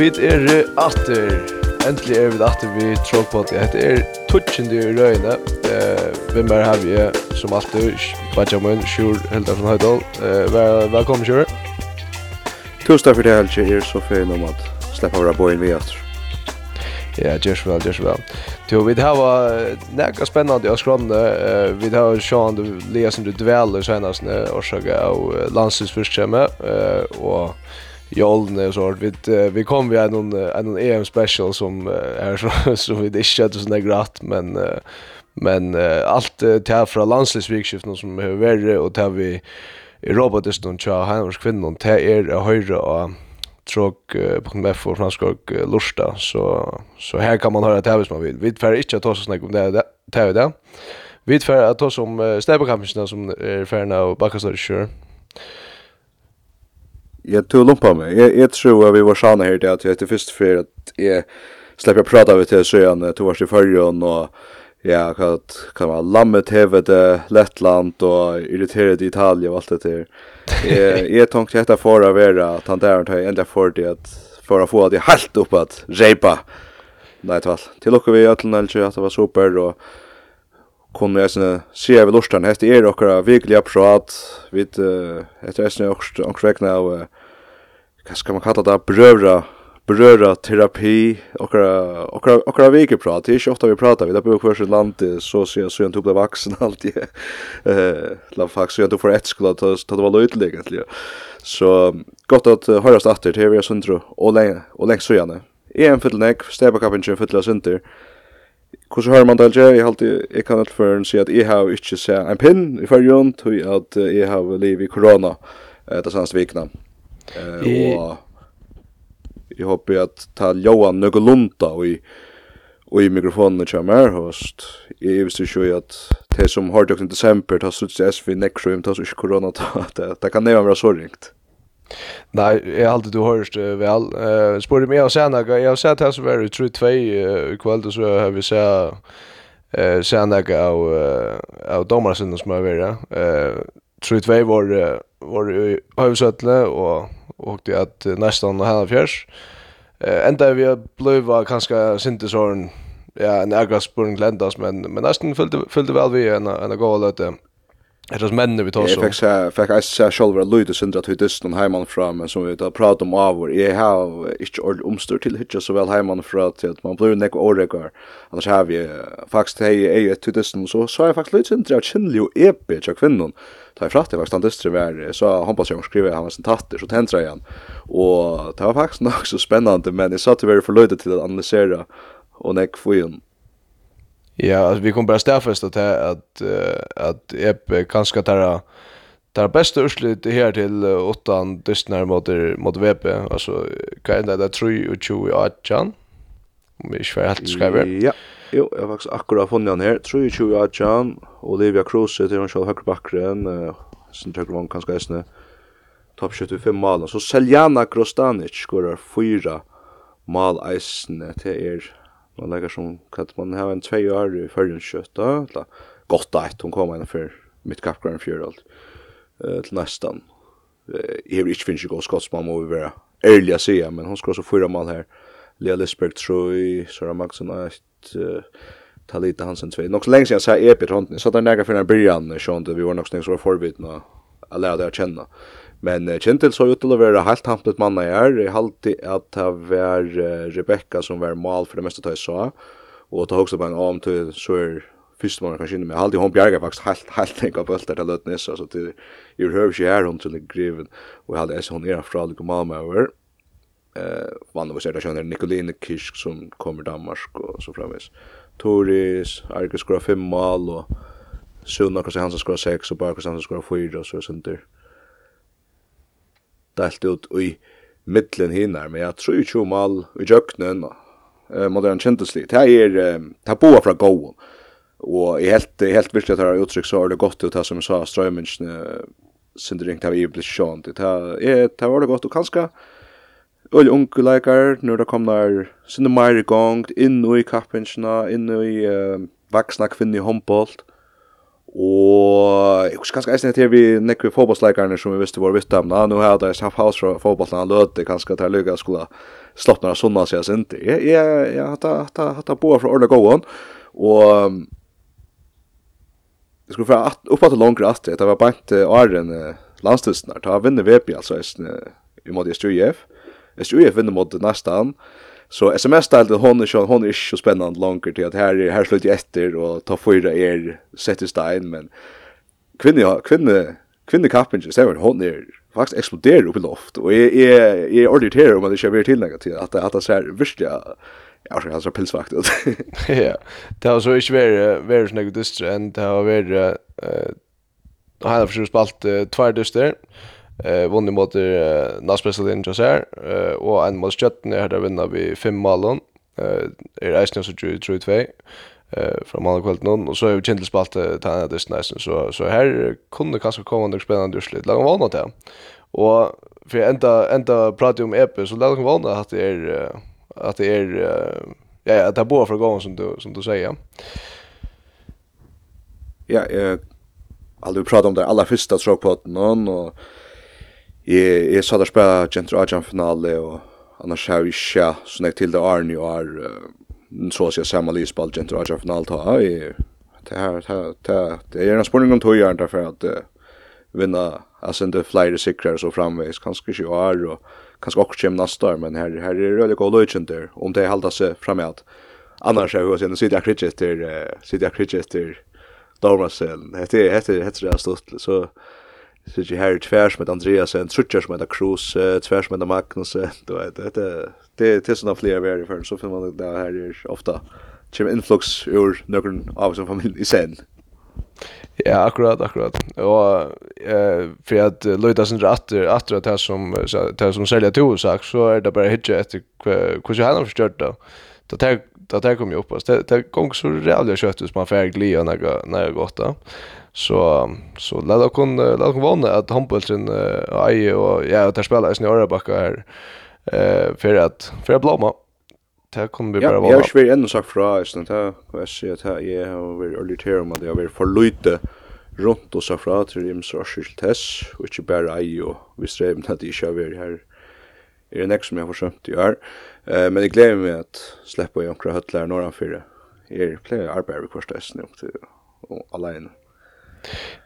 vi er atter. Endelig er vi atter vi trollpodden. Det er tutsjende i røyene. Eh, hvem er her vi er, som alltid, Benjamin, Sjur, Hilda fra Høydal. Eh, vel, velkommen, Sjur. Tusen takk for det, Helge. Jeg er så fin om at slippe av raboyen vi atter. Ja, gjørs vel, gjørs vel. Jo, vi har nekka spennende av Uh, Vi har sjåan du lia som du dveler senast årsaga av landstidsfyrstjemme. Og i åldern och så vi vi kom vi en någon en EM special som är så så vi det shit så där gratt men men allt det här från landslagsvikskiften som har varit och där vi i det stund tja hans kvinnan det är höra och tråk på med för franska lusta så så här kan man höra det hvis man vill vi får inte ta så snack om det det vi det. Vi får ta som stäbekampsna som är färna och backastör sure jeg tog lumpa meg. Jeg, jeg tror at vi var sjane sanna här till att jag inte först för att jag släpper prata vid til sen to vars i förrjön og ja, hva kan man lammet hävet Lettland og och irriterade Italia og alt det där. Jeg, jeg tenkte detta for å være at han der tar endelig for det at for å få det helt opp at reipa. Nei, tvall. Til lukker vi i Øtlen, eller at det var super og kunne jeg sånn si av lortan, hette er okkara virkelig apparat, vid etter jeg sånn okkar vegna av, hva skal man kalla det, brøvra brøvra terapi, okkara virkelig prat, det er ikke ofta vi pratar, vi da bor kvar sitt land, så sier jeg, så jeg tog ble vaksen alltid, la faktisk, så jeg tog for ett skola, ta det var løytelig egentlig, så godt at uh, høyrast atter, til vi er sundro, og lenge, og lenge søgjane, EM fyllnek, stebakappen kjøn fyllnek, Kus hör man det jag i alltid, jag kan alt for å si at jeg har inte se en pin i førjen, tog att i har liv i corona eh det senaste veckan. Eh og jag hoppas at ta Johan Nøgolunda og i, og i mikrofonen kommer høst. Jeg visste ju at det som har døkken i december ta slutt til SV next room ta slutt corona det kan det vara så ringt. Nei, jeg har alltid du hørst uh, vel. Uh, Eh spår meg och sen jeg har sett här så var det tror två i kväll så har vi sett eh sen jag av av domarsidan som har vært. Eh tror två var var i Hövsötle och at det nesten og henne fjers. Eh enda vi blev kanskje syntesorn ja en ärgaspurn gländas men men nesten fyllde, fyllde vel vi en en goal att Det är männen vi tar så. Jag fick fick jag säga själva Lloyd och Sindra till dysten hemman fram men som vi tar prata om avor. Jag har inte ord omstör till hitcha så väl hemman för att man blir näck årekar. Annars har vi faktiskt hej är ett till dysten så så jag faktiskt Lloyd Sindra och Chinley och Epe jag kvinnan. Ta i fratte faktiskt han dyster var så han jag sig skriva han var sin tatter så täntra igen. Och det var faktiskt nog så spännande men jag satt väl för Lloyd till att analysera och nek få Ja, alltså vi kommer bara stäffast att att att EP kanske tar tar bästa urslut här till åttan dystnar mot mot VP alltså kan det där tror ju ju i atchan. Om vi ska helt skriva. Ja. Jo, jag har faktiskt akkurat funnit han här. Tror ju tjo i atchan Olivia Cruz till hon själv högerbacken sen tar man kanske är topp 75 mål så Seljana Krostanic skorar fyra mål eisne till er man lägger som att man har en två år i förrundsköta eller gott att hon kommer för mitt kapgrön för allt eh till nästan eh har rich finns ju gå skottsman må vi vara ärliga säga men hon ska så fyra mål här Lea Lisberg Troy Sara Maxson att Talita Hansen två Nog så länge sedan så är Epit Hånden, så där näga för en början, Sean, vi var nog snägg så var förbitna att lära dig känna. Men uh, Kintil så ut til å være helt hampnet mann jeg er. Jeg halte at det var uh, Rebecca som var mal for det meste jeg så. Og ta også på en om til så er første måned kanskje inne med. Jeg halte hun bjerget faktisk helt, helt enkelt av bølter til til Løtnes. Så til, jeg hører ikke her hun til griven. Og jeg halte jeg hun er fra mal med over. Uh, vann og ser det skjønner Nikoline Kirsk som kommer Danmark og så fremvis. Toris, Arke skora fem mal og Sunna Kansi Hansen skora seks og Barkas Hansen skora fyra og så er sånt der delt ut i middelen hinner, men jeg tror ikke om all i jøkkenen, uh, modern kjenteslig. Det er, det er boa fra gåen, og jeg helt, helt virkelig at det har uttrykk så er det godt ut det som jeg sa, strøymyndsene, sindring til vi blir sjånt. Det er, det var det godt, og kanskje, Öll unge leikar, når det kom der sinne meir i gong, inn i kappingsna, inn i uh, vaksna kvinni i håndbolt, Og jeg husker kanskje eisen etter vi nekve fotballsleikerne som vi visste var vitt dem. Nå har jeg hatt haus fra fotballene han løte, kanskje til lykke skulle slapp når sunna seg sint. Jeg, jeg, jeg hatt hatt boa fra ordentlig Gåen. Og jeg skulle fra oppa til langere at det var bant åren landstidsen her. Da vinner VP altså eisen i måte SJUF. SJUF vinner mot nestan. Uh, Så SMS-stalten hon är ju hon är ju så spännande långt till att här är här slutar efter och ta fyra er sätter stein men kvinna kvinna kvinna kappen så hon är faktiskt exploderar upp i loft och är är är ordentligt här om det ska bli till något till att att det ser här visst jag Ja, så har pilsvakt ut. Ja. Det har så ikke varit vært sånn något dystre enn det har varit eh hela försökt spalt två dyster eh vunnit mot eh Naspresident här eh och en mot Stjärten här där vinner vi fem mål eh är Eisner så tror jag två eh från mål kvällen någon och så är vi gentle spalt ta det nästan så så här kunde kanske komma något spännande urslit lag var något där och för ända ända prata om EP så lag vana att det är att det är ja ja det bara för gången som du som du säger. Ja eh Alltså vi pratade om det allra första tråkpotten och Jeg, jeg sa der spela Gentur Ajan finale, og annars har vi ikke sånn jeg til det Arne og er, så å si samme livspall Gentur Ajan finale, ta, jeg, det er, det her, det er en spurning om tøyeren derfor at uh, vinna, altså inte flere sikrer så framveis, kanskje ikke år, og kanskje også kommer neste år, men her, her er det veldig god løsning der, om det halda seg framåt. Annars er det sitter jeg kritisk til, sitter jeg kritisk til Dormasen, hette, hette, hette det er stort, så, Så det här tvärs med Andreas en trutchers med Cruz tvärs med Magnus då vet det det det är såna fler värre för så filmar det här är ofta chim influx ur någon av sin familj i sen. Ja, akkurat, akkurat. Och eh för att Lloyd sin rätt att att det som det som säljer till sak så är det bara hitcha efter hur så han har förstört då. Det tar det tar kommer ju upp oss. Det det kommer så jävla kött som man färg glia när när gott då. Så så lad och kon lad och vanna att handbollen är och ja där spelar i några backar här eh för att för att blomma. Det kommer vi bara vara. Jag skulle ändå sagt fra istället här vad jag ser att jag har varit vill här om att jag vill för lite runt och så fra till dem så skilt test och inte bara aj och vi strävar att det inte är här är det som jag försökt i år. Eh men det gläder mig att släppa jag några hötlar norran för Är plejer arbeta kvarstest nu till alene.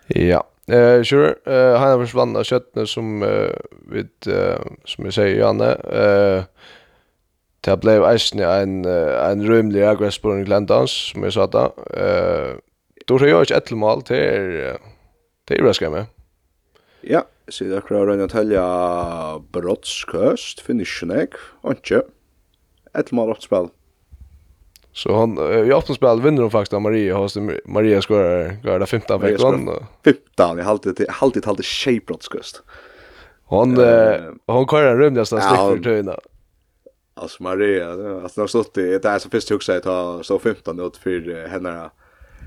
Ja. Eh, sure. Eh, han har försvann köttne som uh, vid uh, som jag säger Janne. Eh, Det blev eisen en, en rymlig aggressiv i Glendans, som jag sa då. Eh då har jag ikke ett mål, det er, det er raskar med. Ja, jeg sier akkurat røyne telja brottskøst, finnysjonek, ikke. Ett mål åt spel. Så han i åttons spel vinner de faktiskt av Maria och Maria skorar går det 15 veckan. 15 alltid alltid shape halvtid shapebrotskust. Hon uh, hon kör en rymd nästan stick för töna. Alltså Maria, alltså när stått det är så först huxar att ta så 15 ut för henne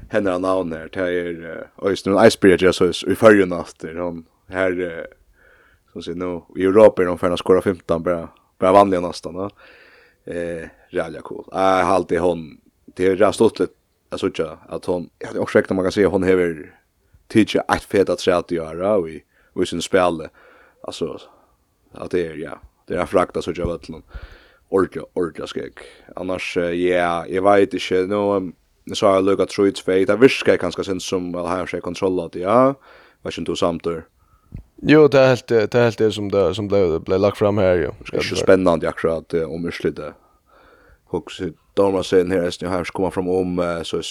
henne namn där till er nu icebreaker så i förra natten hon här som ser nu i Europa är de färna skora 15 bara bara vanliga nästan då. Eh jävla cool. Jag har alltid hon det är rast åt att jag att hon jag har också räknat man kan se hon har teacher att feta att göra och vi och sin spel alltså att det är ja det är frakta så jag vet någon orka orka skräck annars ja jag vet inte nu så så jag looka through its för det viskar kanske sen som väl här sig kontrollat ja. Vad inte samtidigt Jo, det är helt det är helt det som det som det blev lagt fram här ju. Det är ju spännande akkurat om urslite Och så damer sen här är här kommer fram om så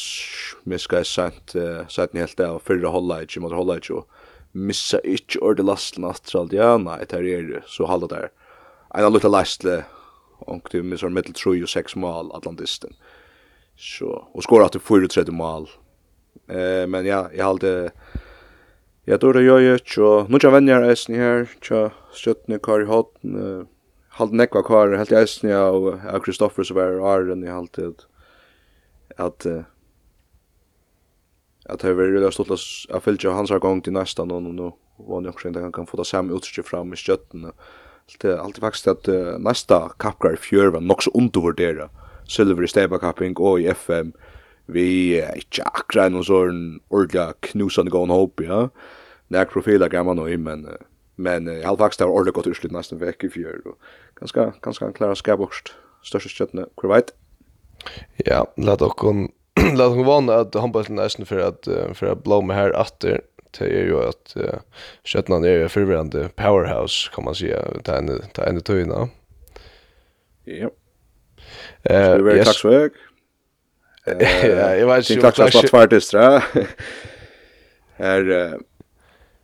mig ska sent sent ni helt där förra hålla inte mot hålla i och missa ich or the last last all ja nej det är så hålla där. En liten last och det missar mittel 3 och 6 mål Atlantisten. Så och skorar att du får ut 30 mål. Eh men ja, jag hade Ja, då det gör ju och nu jag vänner är ni här, så tja, skötne i Hotn halt nekva kvar helt i eisen av av Kristoffer som var Arren i halt at at at det var really stolt at fylgja hans har gong til næsta nå nå var nok skjønt at han kan få det samme utstyr fram i skjøttene det er alltid faktisk at uh, næsta kappgar fjør var nok så undervurdera silver i stable capping og i FM vi er ikke akkurat noen sånn ordentlig knusende gående håp, ja. Nek profiler gammal nå i, men uh, Men eh, faktisk det var ordentlig godt utslutt nesten vekk i fjör. Ganska, ganske han klarar skärborst. Största stöttene, hur vet? Ja, lät och la dere hon vana att han bara nästan för att for at blå med her atter, det er jo at uh, kjøttene er jo förvirrande powerhouse kan man säga ta en ta en tøyna. Ja. Eh, det är tack så mycket. Ja, jeg vet ikke. Takk så mycket för det. Här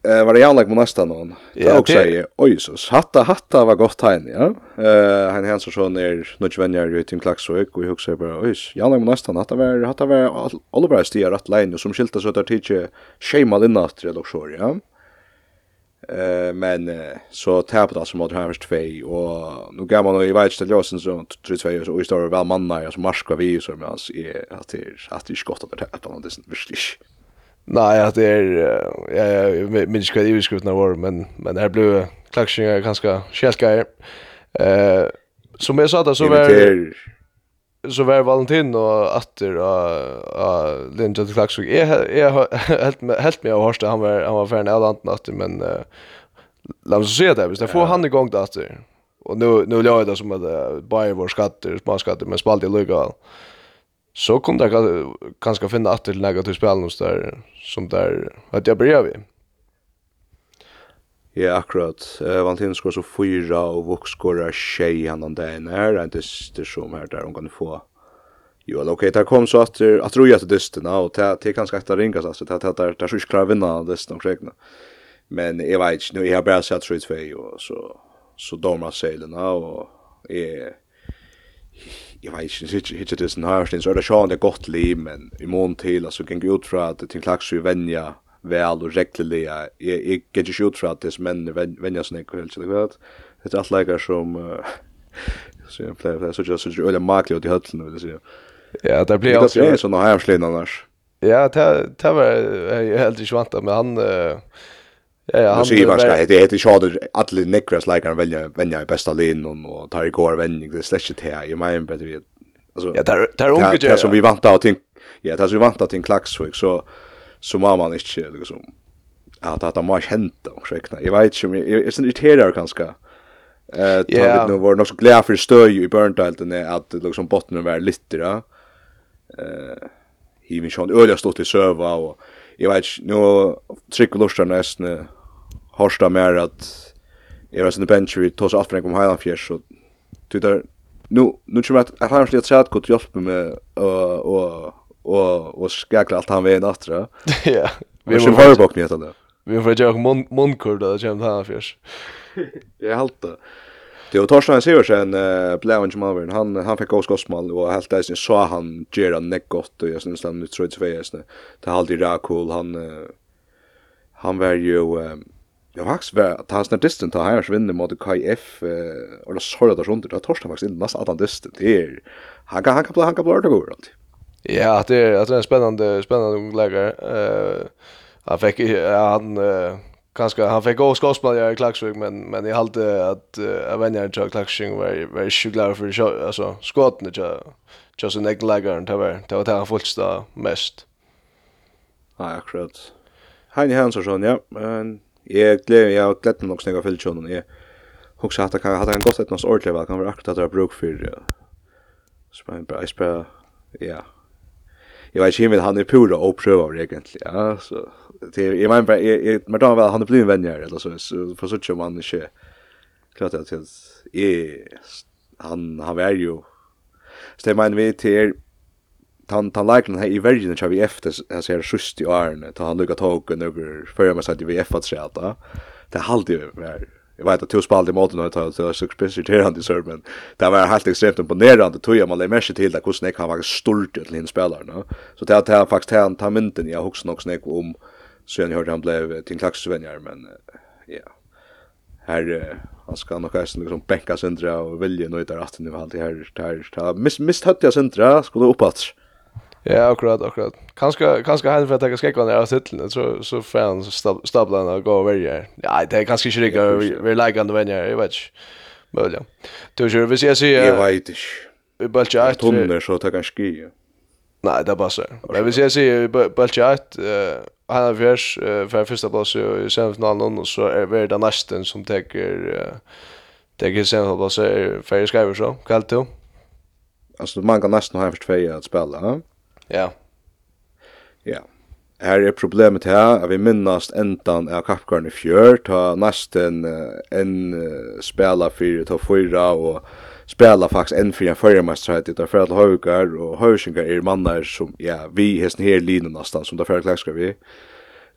Eh var det jag med nästa någon. Det också säger oj så hatta hatta var gott här ja. Eh han hänsar så ner nåt vänner i Tim Klaxvik och också bara oj jag med nästa hatta var hatta var Oliver stiger rätt line som skilta så där tidigt schema den natt eller så ja. Eh men så tappade alltså mot Havers 2 och nu går man i vet det låsen så 3-2 så i står väl manna så marska vi så men alltså är att det är att det är skott att det är att det är Nei, at det är jeg minns ikke inte hur skrivna var men men her ble blev ganske ganska Uh, som jeg sa da, så var så var Valentin og Atter og, og och til till Jeg, jeg har helt med helt med hørste, han var han var ferdig alla andra Atter men uh, låt oss se det hvis jeg får han i gang til Atter. og nå, nå nu jeg det som at att Bayer var skatter, småskatter men spalt i Lugal. Eh så kom det kanskje finne at til nægget til spillen hos der, som der, at jeg bryr vi. Ja, akkurat. Uh, Valentin skår så fyra, og Vux skår er tjej han om dagen her, en dyster som her der hun kan få. Jo, eller okej, okay, der kom så at du at roja til dysterna, og det er kanskje etter ringas, altså, det er der så ikke klarer å vinne dysten omkring. Men jeg vet ikke, nu, jeg har bare sett 3-2, og så, så dommer seilene, og jeg, jag vet inte hur hur det är sån här så är det sjön det gott liv men i mån till alltså kan gå ut för att till klax ju vänja väl och regelliga jag jag kan ju ut för att det men vänja sån här så det vet. Det är allt lägger som så jag plejer så just så öle och det höll nu vill säga. Ja det blir alltså är såna här slän annars. Ja det det var jag helt i svanta men han Ja, han säger vad det heter Shader alla Nickras likar välja välja i bästa linjen och tar igår vändning det släcket här. Jag menar bättre vi alltså Ja, där där unge det. Alltså vi väntar att ja, det så vi väntar till Klaxvik så så må man inte liksom att att det måste hänt och räkna. Jag vet inte, jag är sen irriterad kanske. Eh, tar vi nu var nog så glad för stöj i Burntdale att liksom botten var lite då. Eh, i min sjön öliga stått i söva och jeg vet ikke, nå trykker lustar nesten hårsta mer at jeg var sin bench vi tås alt for after kom Highland Fjärs så tittar nu nu kommer jeg at han har sett godt hjälp med og og og och skakla allt han vet efter. Ja. Vi får höra bak med det. Vi får göra mun munkurda det kommer Highland Fjärs. Jag helt det. Det var Torstein Siversen uh, blev han som Han han fick också skottsmål och helt där så han gör han näck gott och jag syns han tror inte vet det. Det har alltid där cool han uh, han var ju uh, Jag har faktiskt varit att han snabbt distan tar här svinner mot KF och det sådär där sånt. Det har Torsten faktiskt inte nästan att han distan. Det är han kan han kan han kan blöda går alltid. Ja, det är, det är en spännande spännande ung lägare. Eh han fick han kanske han fick gå skådespelare i Klaxvik men men jag hade att uh, vet inte jag Klaxvik var var sjuklar för shot alltså skotten det just en egen lägger och det var det var det fullt stå mest. Ja, akkurat. Heini Hansson ja. Men jag glöm jag glömde nog också fullt sjön och jag också att kan hade en gott ett något ordligt väl kan vara akkurat att jag bruk för så en bra ja. Jag vet inte men han är pura och prövar egentligen. Ja, så till jag menar jag men då väl han blev vänner eller så så för så tjur man inte klart att jag är han han är ju så det man vet till han han liknar här i Virgin vi efter jag ser sjust i Arne ta han lukar tog och några för förra med att vi F att sätta det hade ju var jag vet att två spalt i måten och tar så speciellt här han i men det var helt extremt imponerande tror jag man lär mest till att hur snäck han var stort till en spelare så det att han faktiskt han tar mynten jag huxar nog snäck om Så jag hörde han blev till klaxvänjar men ja. Här han ska nog kanske liksom bänka centra och vilja nöjda att nu allt det här där där miss miss hade jag centra skulle uppåt. Ja, akkurat, akkurat. Kanske kanske han för att ta ska gå ner och så så fan så stabla och gå över här. Ja, det är kanske inte riktigt vi like on the vänjer, jag vet. Men ja. Du kör vi ser sig. Jag vet inte. Vi bara chat. Tonner så ta kanske. Nej, det passar. så. Men vi ser sig bara chat eh Och han avgörs för första plats i semifinalen och så är det den nästen som täcker täcker så är färre skriver så. Kallt du? Alltså man kan nästan ha en för att spela, ja? Ja. Ja. Här är problemet här att vi minnas ändan av Kapkarn i fjör, ta nästan en spela för ta fyra och spela faktisk enn fyrir en førjarmestræt utan fyrir alle høygar og høysingar er mannar som, ja, vi hesten her lina nastan som da fyrir klekskar vi.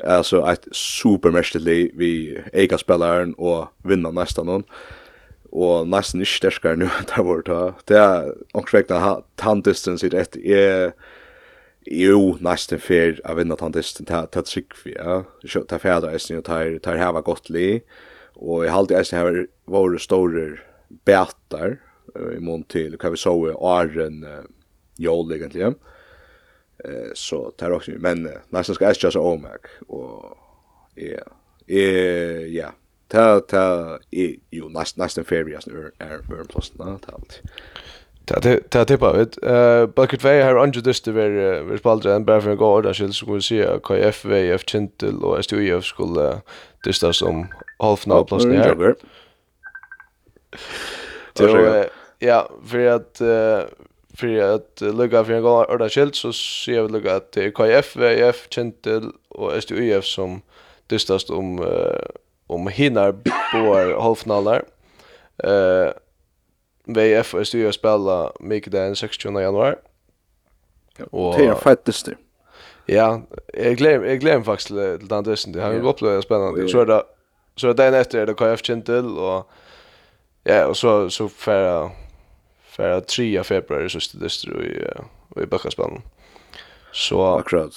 Altså eit supermestelig vi eiga spelaren og vinna nestan hon. Og nesten ikke sterskere nu enn det var ta. Det er omkring tanndisten i etter er jo nesten fer å vinne tanndisten til Tryggvi, ja. Det er fjerde eisen og tar heva godt li, og jeg halte eisen her var store bætar i mån til hva vi så i åren uh, jål egentlig uh, så tar också men uh, nesten skal jag just omak och ja. Eh ja. Ta ta i jo ju nästan ferie ferias är är burn plus nå ta talt. Ta ta tippa ut. Eh bucket way har under this det ver ver spaldra en bara för gå där skulle skulle se KF VF Chintel och STUF skulle det står som half now plus ner. Så ja, för att för att lugga för en gång orda skilt så ser vi lugga att KF, VF, Kentel och STUF som dystast om om hinner på halvfinaler. Eh VF och STUF spelar mycket den 16 januari. Och det är faktiskt det. Ja, jag glöm jag glöm faktiskt till den dysten. Det har ju upplevt spännande. Så där så där nästa är det KF Kentel och Ja, och så så för för 3 februari så det då i och i Backasbanan. Så akkurat.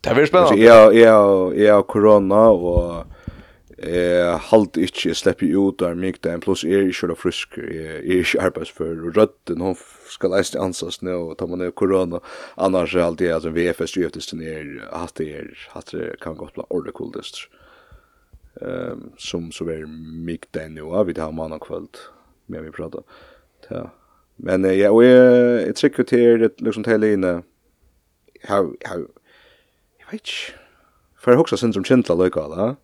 Det är spännande. Ja, ja, ja, corona och eh halt ikkje sleppi ut der mig den plus er ikkje så frisk er ikkje arbeidsfør og røtten hon skal eist ansast nå og ta man er korona annars er alt det altså VFS UFS turnering hatt det hatt det kan godt bli ordentlig cool ehm som så är mig den nu vi tar man kväll med vi prata. Ja. Men ja, och jag jag tycker till det liksom till inne how how jag vet för också sen som känsla lika då.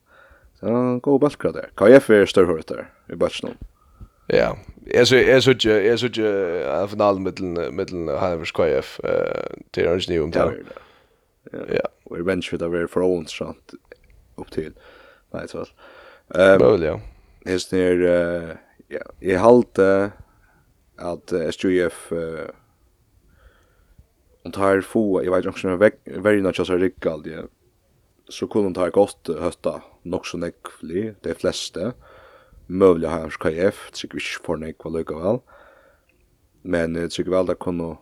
Så gå bulkar där. KF är större hört där i batchen. Ja, jeg så jeg så ikke jeg så ikke av finalen mellom mellom Havers KF eh til Orange New om Ja. Ja, og revenge for the very for own shot upp till. Nei, så. Eh, väl ja. Är ner eh ja, jeg halte at SJF eh tar få, jeg vet ikke om det er veldig nødt til å så riktigt ja. Så kunne de ta godt høtta nok så nekvli, de flesta har hans KF, tycker vi får nekva lika vel. Men tycker väl det kunde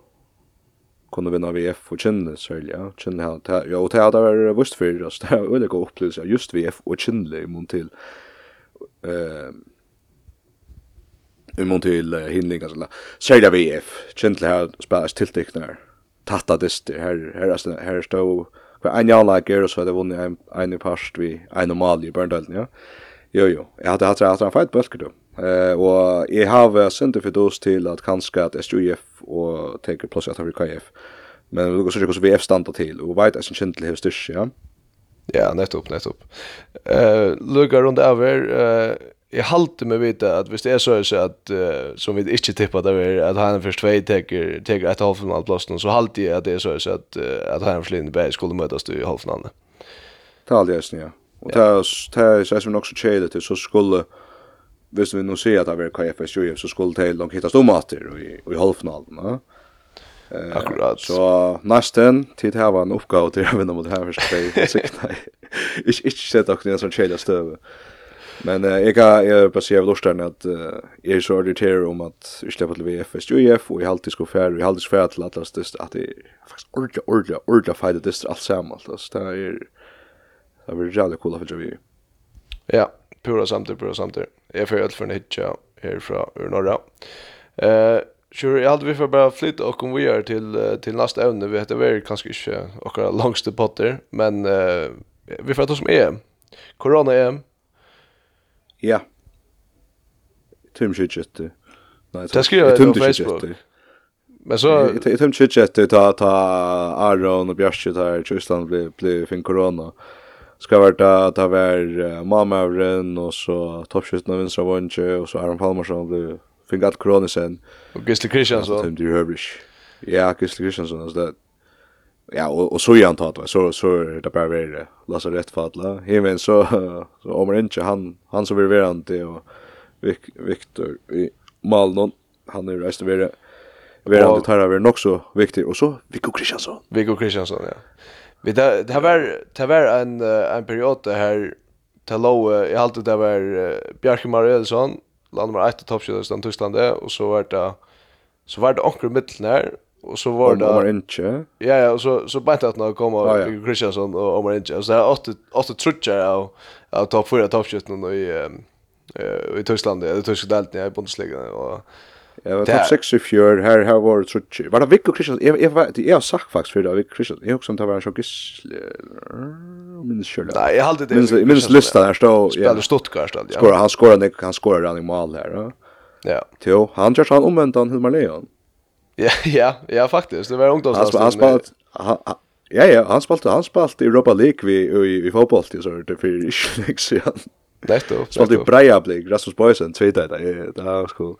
kunne vinna VF og Chinle særlig, ja. Chinle her, ja og det hade varit vurst for, oss det er veldig god opplevelse, just VF och Chinle imon till eh imon till hinlingar så særlig VF Chinle her, spelat tilltäckningar tatta her, her, her, her, stod för en jag like er så hade vunnit en en part vi en normal i Berndalen ja. Jo, jo. Jeg hadde hatt hatt en feit bølger, du. Eh, og jeg har vært synder for dos til at kanskje at SJF og teker plass etter KF. Men det går sikkert hvordan VF standa til, og veit jeg sin kjent til hevstyrs, ja? Ja, nettopp, nettopp. Eh, Lugga rundt over, eh, jeg halte meg vite at hvis det er så at uh, som vi ikke tippet det er at han først vei teker, teker etter halvfinalen plassen, så halte jeg at det er så at, uh, at han først i bare skulle møtes i halvfinalen. Det halte jeg, ja. Och det här är som också tjejer till så skulle visst vi nu ser att det var KFS ju så skulle det långt hittas om i i halvfinalen va. Eh akkurat. Så nästan tid här var en uppgåva till även om det här första sikta. Ich ich sett också när så tjejer stöve. Men eh, jag jeg bare sier av lustan att eh, jag är så irriterer om at vi slipper til VFS UF og jeg har alltid skor färd og jeg har alltid skor färd til at Dist att det är faktiskt ordentlig ordentligt, ordentligt färdigt Dist allt samman. Alltså det är Det var jävligt coolt för vi. Ja, pura samtidigt, pura samtidigt. Jag får ju för en hitcha härifrån ur norra. Eh, Sure, jag hade vi för bara flytta och kom vi gör till till nästa ämne. Vi heter väl kanske inte och långste potter, men eh, vi får ta som är Corona EM. Ja. Tim shit Nej, det ska jag på Facebook. Men så jag tömde shit ta ta Aron och Björk där i Tyskland blir blir fin corona ska vara ta ta var mamma över och så toppskjuten av vänstra vånche och så Aron Palmarsson blev fick att Kronisen. Och Gisle Christiansson. Tim du Herbish. Ja, Gisle Christiansson alltså det. Ja, och, och så är han va så så är det bara väl Lasse rätt falla. Himen så så om inte han han så vill vara inte och Victor i Malnon han är rest över. Vi har det tar över också viktigt och så Viggo Kristiansson. Viggo Kristiansson ja. Vi det det var det var en en period här till low jag hade det var Bjarke Marielsson land nummer 1 toppskjuter i Tyskland och så var det så var det onkel mitten mittelnär och så var det Omar Inche. Ja ja och så så bänt att när komma Christiansson och Omar Inche så där åtta åtta trutcher av av topp 4 toppskjutarna i eh i Tyskland det tyska delten i Bundesliga och Jag var topp 6 i fjör, här här var det trutsch. Var det Vick och Christian? Jag jag jag har sagt faktiskt för det Vick Christian. Jag också om det var så gissl. Minns själv. Nej, jag hade det. Minns minns listan där står. Spelar Stuttgart ja. Skora han skorar nick han skorar running mål här, Ja. Jo, han gör han omvänt han Hilmar Leon. Ja, ja, ja faktiskt. Det var ungdomslaget. Han spelat Ja, ja, han spalte, han spalte Europa League vi i, i fotboll till så det för inte länge sedan. Netto. Spalte Breia Blik, Rasmus Boysen, tvita det, det var skoj.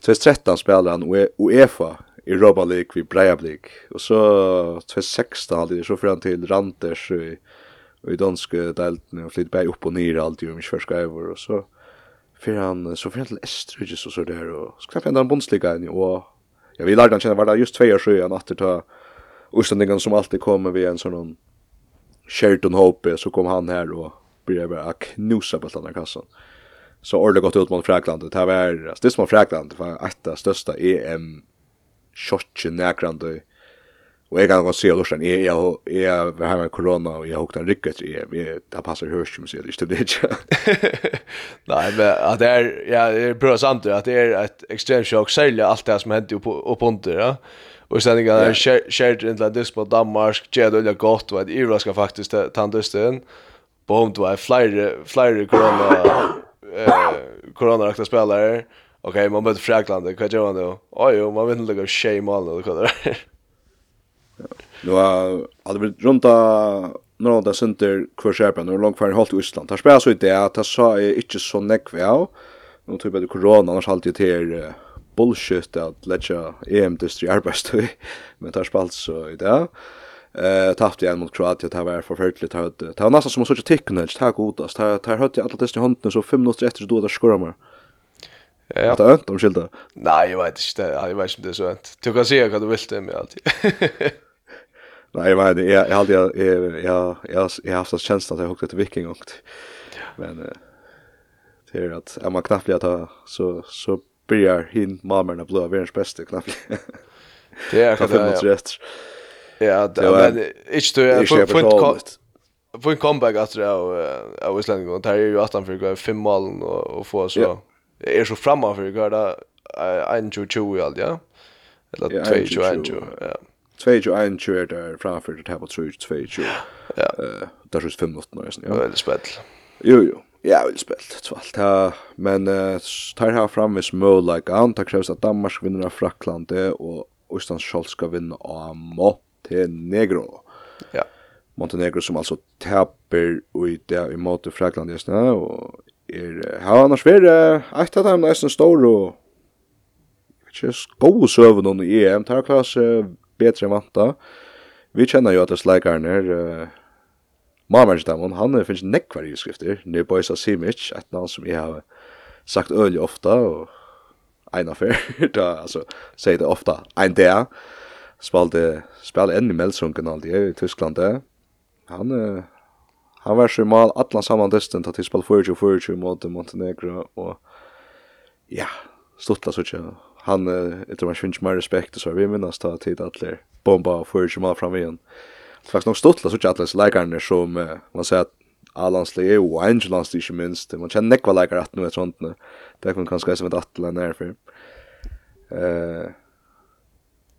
2013 13 han UEFA i Europa League vid Breivik. Och så 2016 hade så fram till Randers i, i danske delten och flytt bär upp och ner allt ju mycket förska över och så för han så för han till Estrudges och så där och ska fända han bondsliga in och jag vill lärde han känna var det just två år sedan att ta Ostendingen som alltid kommer vid en sån Sheridan Hope så kom han här och började bara knusa på den här kassan. Mm så ordet gått ut mot Frakland. Det här var størst mot Frakland, det var ett av största EM-kjortjen nærkrande. Og jeg kan godt si at Lorsen, jeg, jeg, jeg var her med korona, og jeg hukte en rygg etter EM. Jeg, det passer hørs ikke, men sier det ikke det ikke. Nei, men at det er, ja, det er bra sant, at det er et ekstremt sjokk, særlig alt det som hendte opp, opp under, ja. Og sen er skjert shared in the dyst mot Danmark, gjør det veldig godt, og jeg er faktisk ta dusten. dysten. Bomt var flyr flyr corona eh corona spelare. Okej, man möter Frankrike. Vad gör man då? Oj, jo, man vet inte lägga shame mål eller vad det är. Nu har Albert runt några där center kurserpen och långt färd hållt i Island. Där spelar så inte att det sa är inte så näck vi av. Nu tror jag det corona annars alltid till bullshit att lägga EM-distri arbetstid. Men tar spalt så i det. Eh tappte jag mot Kroatien det var förfärligt det hade det var nästan som att söka tickna det här godast det här hade jag alla i handen så 5 minuter efter så då där skorar man. Ja. Det är inte omskilda. Nej, jag vet inte. Jag vet inte det är så att du kan se vad du vill det med alltid. Nej, jag vet inte. Jag hade jag jag jag jag haft en känsla att jag hukte till viking och men det är att är man knappt att så så börjar hin mamman blå världens bästa knappt. Det är kanske det. Ja, men ikke tror jeg, få en comeback etter av Islending, og der er jo 18 for hver fem malen og få så, er så fremme for hver da, 21-20 i alt, ja? Eller 22-21, ja. 22-21 er der framfor det her på 22-22. Ja. Det er så 5 minutter nå, ja. Veldig spett. Jo, jo. Ja, veldig spett, tvalt. Men tar her fram hvis mål, like, han tar krevs at Danmark vinner av Fraklande, og Østlands Kjall skal vinne av Mott Montenegro. Ja. Montenegro som alltså tapper i det i mot Frankland just nu och är har annars varit ett av dem nästan stor och just go server on i EM tar klass bättre än vanta. Vi känner ju att det släkar ner Mamers där han er finnes näckvar i skrifter. boys boysa Simic et navn som jeg har sagt öl ofta och en affär da, alltså säger det ofta en där spalte spel enn i Melsungen alltid i Tyskland det. Han uh, han var så mal alla saman dysten till till spel 40 40 mot Montenegro og ja, stottla så tjena. Han uh, jag tror man finns mer respekt så vi minns ta tid at lära bomba och 40 mal fram igjen. Faktiskt nog stottla så tjena att läkarna som uh, man säger att A-landslig og Angel-landslig ikke minst. Man kjenner nekva leikar at nu er sånt nu. Det kan kanskje som et atla nærfyr. Eh,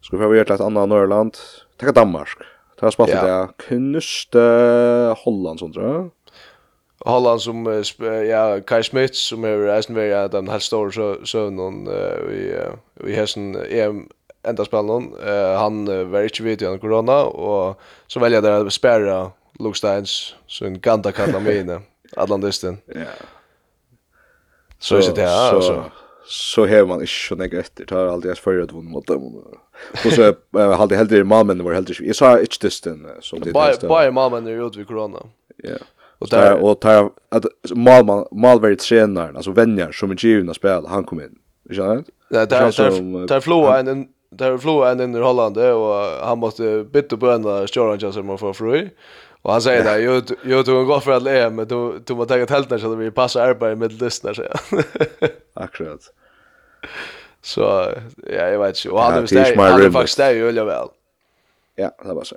Ska vi ha till ett annat Norrland. Tacka Danmark. Det har spalt det ja. knuste Holland sånt tror Holland som ja Kai Smith som är resten vi är den helt står så så någon vi vi har sån EM enda spelen. Uh, han var ikke vet gjennom corona och så väljer det att spärra Luksteins så en ganda kan mine, vinna Ja. Så är det här alltså så har man ikke så nekka etter. Det er alltid jeg spørre at hun måtte. Og så har alltid heldig malmennene var heldig. Jeg sa ikke distan som det neste. Bare malmennene er ute ved korona. Ja. Og der, og der, at malman, malveri trenaren, altså venjar som er givna spel, han kom inn. Ikke sant? Nei, der, der, der floa en, der floa en inn i Holland, og han måtte bytte på en av stjåranja som han får fru. Och han säger där, "Jo, jo du går för att le, men du du måste ta helt när så vi passar arbete med lyssnar så." Akkurat. Så ja, jag vet inte. Och han är där, han är faktiskt där ju väl. Ja, det var så.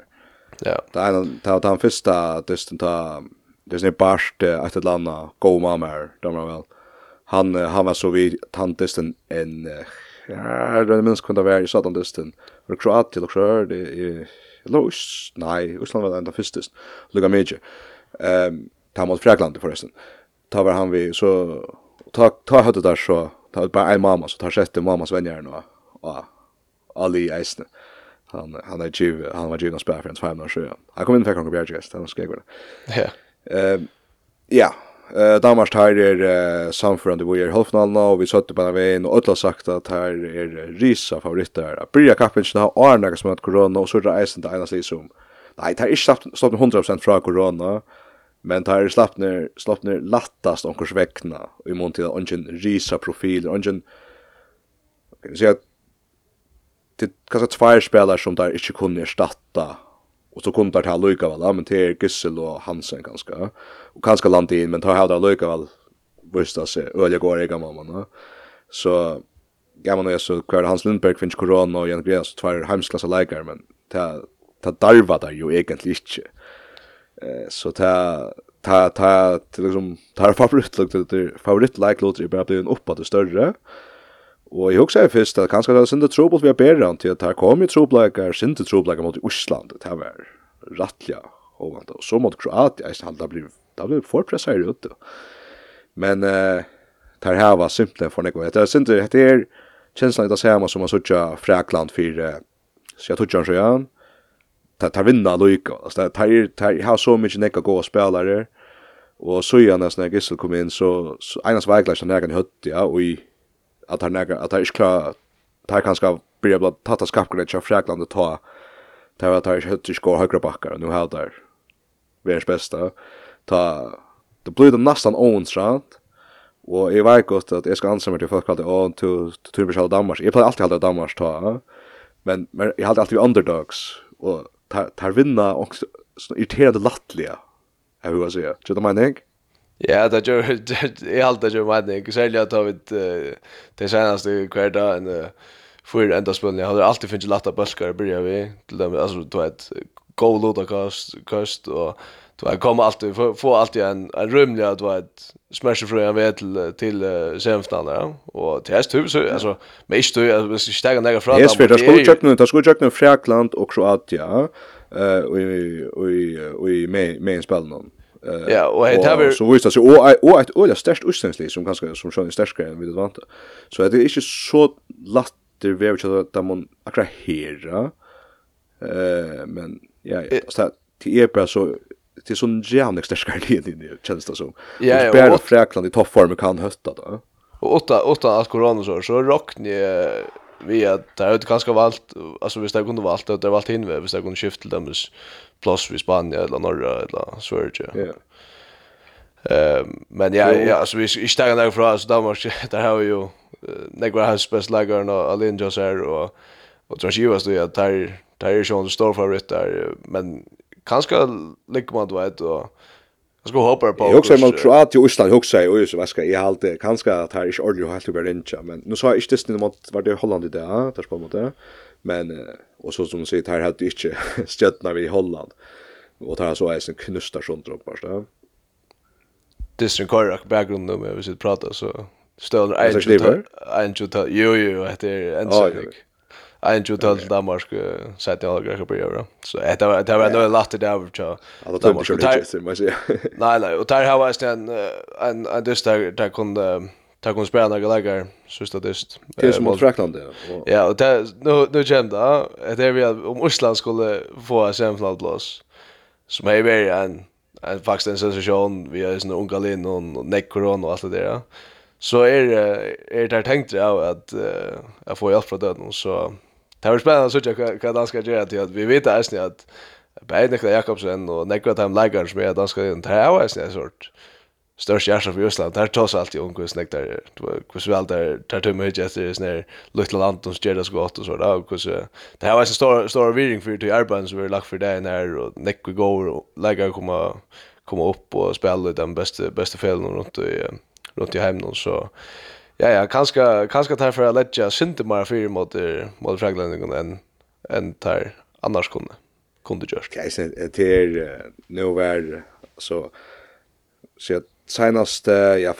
Ja. Det är en ta ta första dysten ta det är bast att ett landa go mamma de väl. Han han var så vid tantesten en ja, det minns kunde vara i sådan dysten. Det kroat till också, det eller Us, nei, Usland var enda fyrstis, lukka mykje. Um, ta mot Fraklandi forresten. Ta var han vi, så, ta, ta høttet der så, ta ut bare mamma, så tar sjette mammas venjer nå, og Ali Eisne. Han, han er giv, han var giv noen spær for en tvær minutter, ja. Han kom inn for Kronko Bjergjest, han var skrevet. Ja. Um, ja, Eh Danmark här är samförande vi är halvfinalen och vi satte på vägen och alla sagt att här är risa favoriter. Bria Kappinchen har Arne som att corona och så där isen det ena som. Nej, det är inte slappt slapp 100% från corona. Men det är slappt ner slappt ner lättast om kurs veckna i mån till ungen risa profil ungen. Kan säga att det kanske två spelare som där inte kunde ersätta Och så kunde det här lycka väl, men det är Gissel och Hansen ganska. Och ganska landa in, men ta här det lycka väl. Visst alltså, öliga går ega mamma. Så gammal är så kvar Hans Lindberg finns corona och Jan Greas två hemsklassa läkare men ta ta darva där ju egentligen inte. Eh så ta ta ta liksom ta favorit lukt det favorit like låter ju bara bli en uppåt större. Og jeg husker jeg først at kanskje det er sinde trobult vi har bedre til at her kom jo trobleikar, sinde trobleikar mot Osland, det her var rattja ovant, og så mot Kroatia, jeg da blir, da blir forpresset her ute. Men uh, det her var simpelthen for nekko, det er sinde, det er kjenslan i det samme som man sutja Frakland for, uh, så jeg tutsjan sjøen, tar tar vinna Luka. Alltså tar tar har så mycket näcka goda spelare. Och så gärna när Gissel kom in så så Einars Weigler som nära hött ja och i att han nägar att han är klar att han kanske börja blanda tatta skapgrejer från Fräkland och ta där att han inte går högra backar. Och nu har där världens bästa. Ta det blir det nästan onsrant och jag vet gott att jag ska ansa mig till folk att åh till Turbishall Danmark jag plejer alltid att Danmark ta. Men men jag hade alltid underdogs. Och tar tar vinna också så irriterade lattliga jag vill säga tror du menar jag? Ja, det gör det allt det gör man det. Särskilt att ha ett det senaste kvarta en för ända spelning. Jag hade alltid funnit latta buskar börja vi till dem alltså då ett go load kast kast och då kommer alltid få alltid en en rumlig att vara ett smash för jag vet till till semifinalen och till häst hus alltså men inte alltså vi ska stäga några från. Jag spelar skulle jag nu Fräkland och Kroatia eh och och och med med spelningen. Eh ja, och det har så visst alltså och och ett öliga störst utsändsli som kanske som sjön störst än vi det vant. Så det är inte så lätt det vi har att man akra hera. Eh men ja, så det är bara så det är sån jävla störskare det det känns det som. Ja, och bara Fräkland i toppform kan hötta då. Och åtta åtta att corona så så rockni vi att det har ganska valt alltså visst det kunde valt det har valt hinve visst det kunde skifta till dem plus vi Spanien eller norra eller Sverige. Ja. Ehm men ja ja alltså vi i starka där för oss Danmark där har vi ju några har best lagar och Alin Joss här och och tror jag att jag tar är ju sån stor favorit där men kanske ligger man då vet och Jag ska hoppa på. Jag också mot Kroatien och Island också och så vad ska jag alltid kanske att här är ordentligt helt över inte men nu sa jag inte det mot var det Holland i det där spelar mot det. Men och så som säger här hade inte stöttna vi Holland. Och tar så är en knustar sånt droppar så. Det är en korrekt bakgrund nu med vi sitter prata så stöder en Jo jo, det är en sak en ju tal till Danmark så att jag grejer på göra. Så det var det var nog lätt det av så. Alltså det ju inte så mycket. Nej nej, och där har jag en en en dust där där kunde ta kunde spela några lagar sista dust. Det mot Frankland det. Ja, och det nu nu kände det är vi om Island skulle få en semflallblås. Som är väl en en faktiskt en sensation vi är såna unga lin och neck corona och allt det där. Så är är det tänkt jag att jag får hjälp från döden så Det var spännande att se vad han ska göra till att vi vet att att Beid Nikla Jakobsen og Nekva Time Lagar som er danska i det er jo en sort størst hjärsta for Jøsland, der tås alltid om hvordan nek der, hvordan vel der tar tømme hit etter sånne her luttla land som skjer det så godt og så da. hvordan, det er jo en stor, stor viring for til arbeid som vi har lagt for deg her, og nek vi går og lager komma, komme opp og spille den beste, beste felen rundt i, rundt i heimen, så, Ja ja, kanske kanske tar för att lägga synte mer för mot mot fraglendingen enn än tar annars kunde kunde görs. Ja, sen till nu var så så senast ja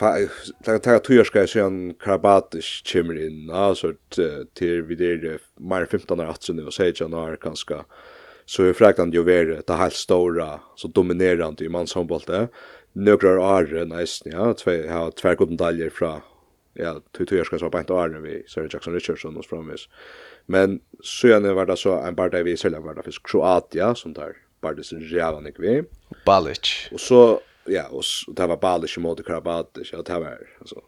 ta ta två år ska jag sen Karabatic kommer in alltså till vi där mer 15 år 18 och säger jag när kanske så är Franklin ju vara det helt stora så dominerande i manshandbollen. Några år nästan ja, två har två guldmedaljer från ja, tog tog ska så på ett år vi Sir Jackson Richardson och Promise. Men så jag var det så en part där vi säljer var det för Kroatia som där bara sin jävla nick vi. Balic. Och så ja, och det var Balic mot Karabatic och det var alltså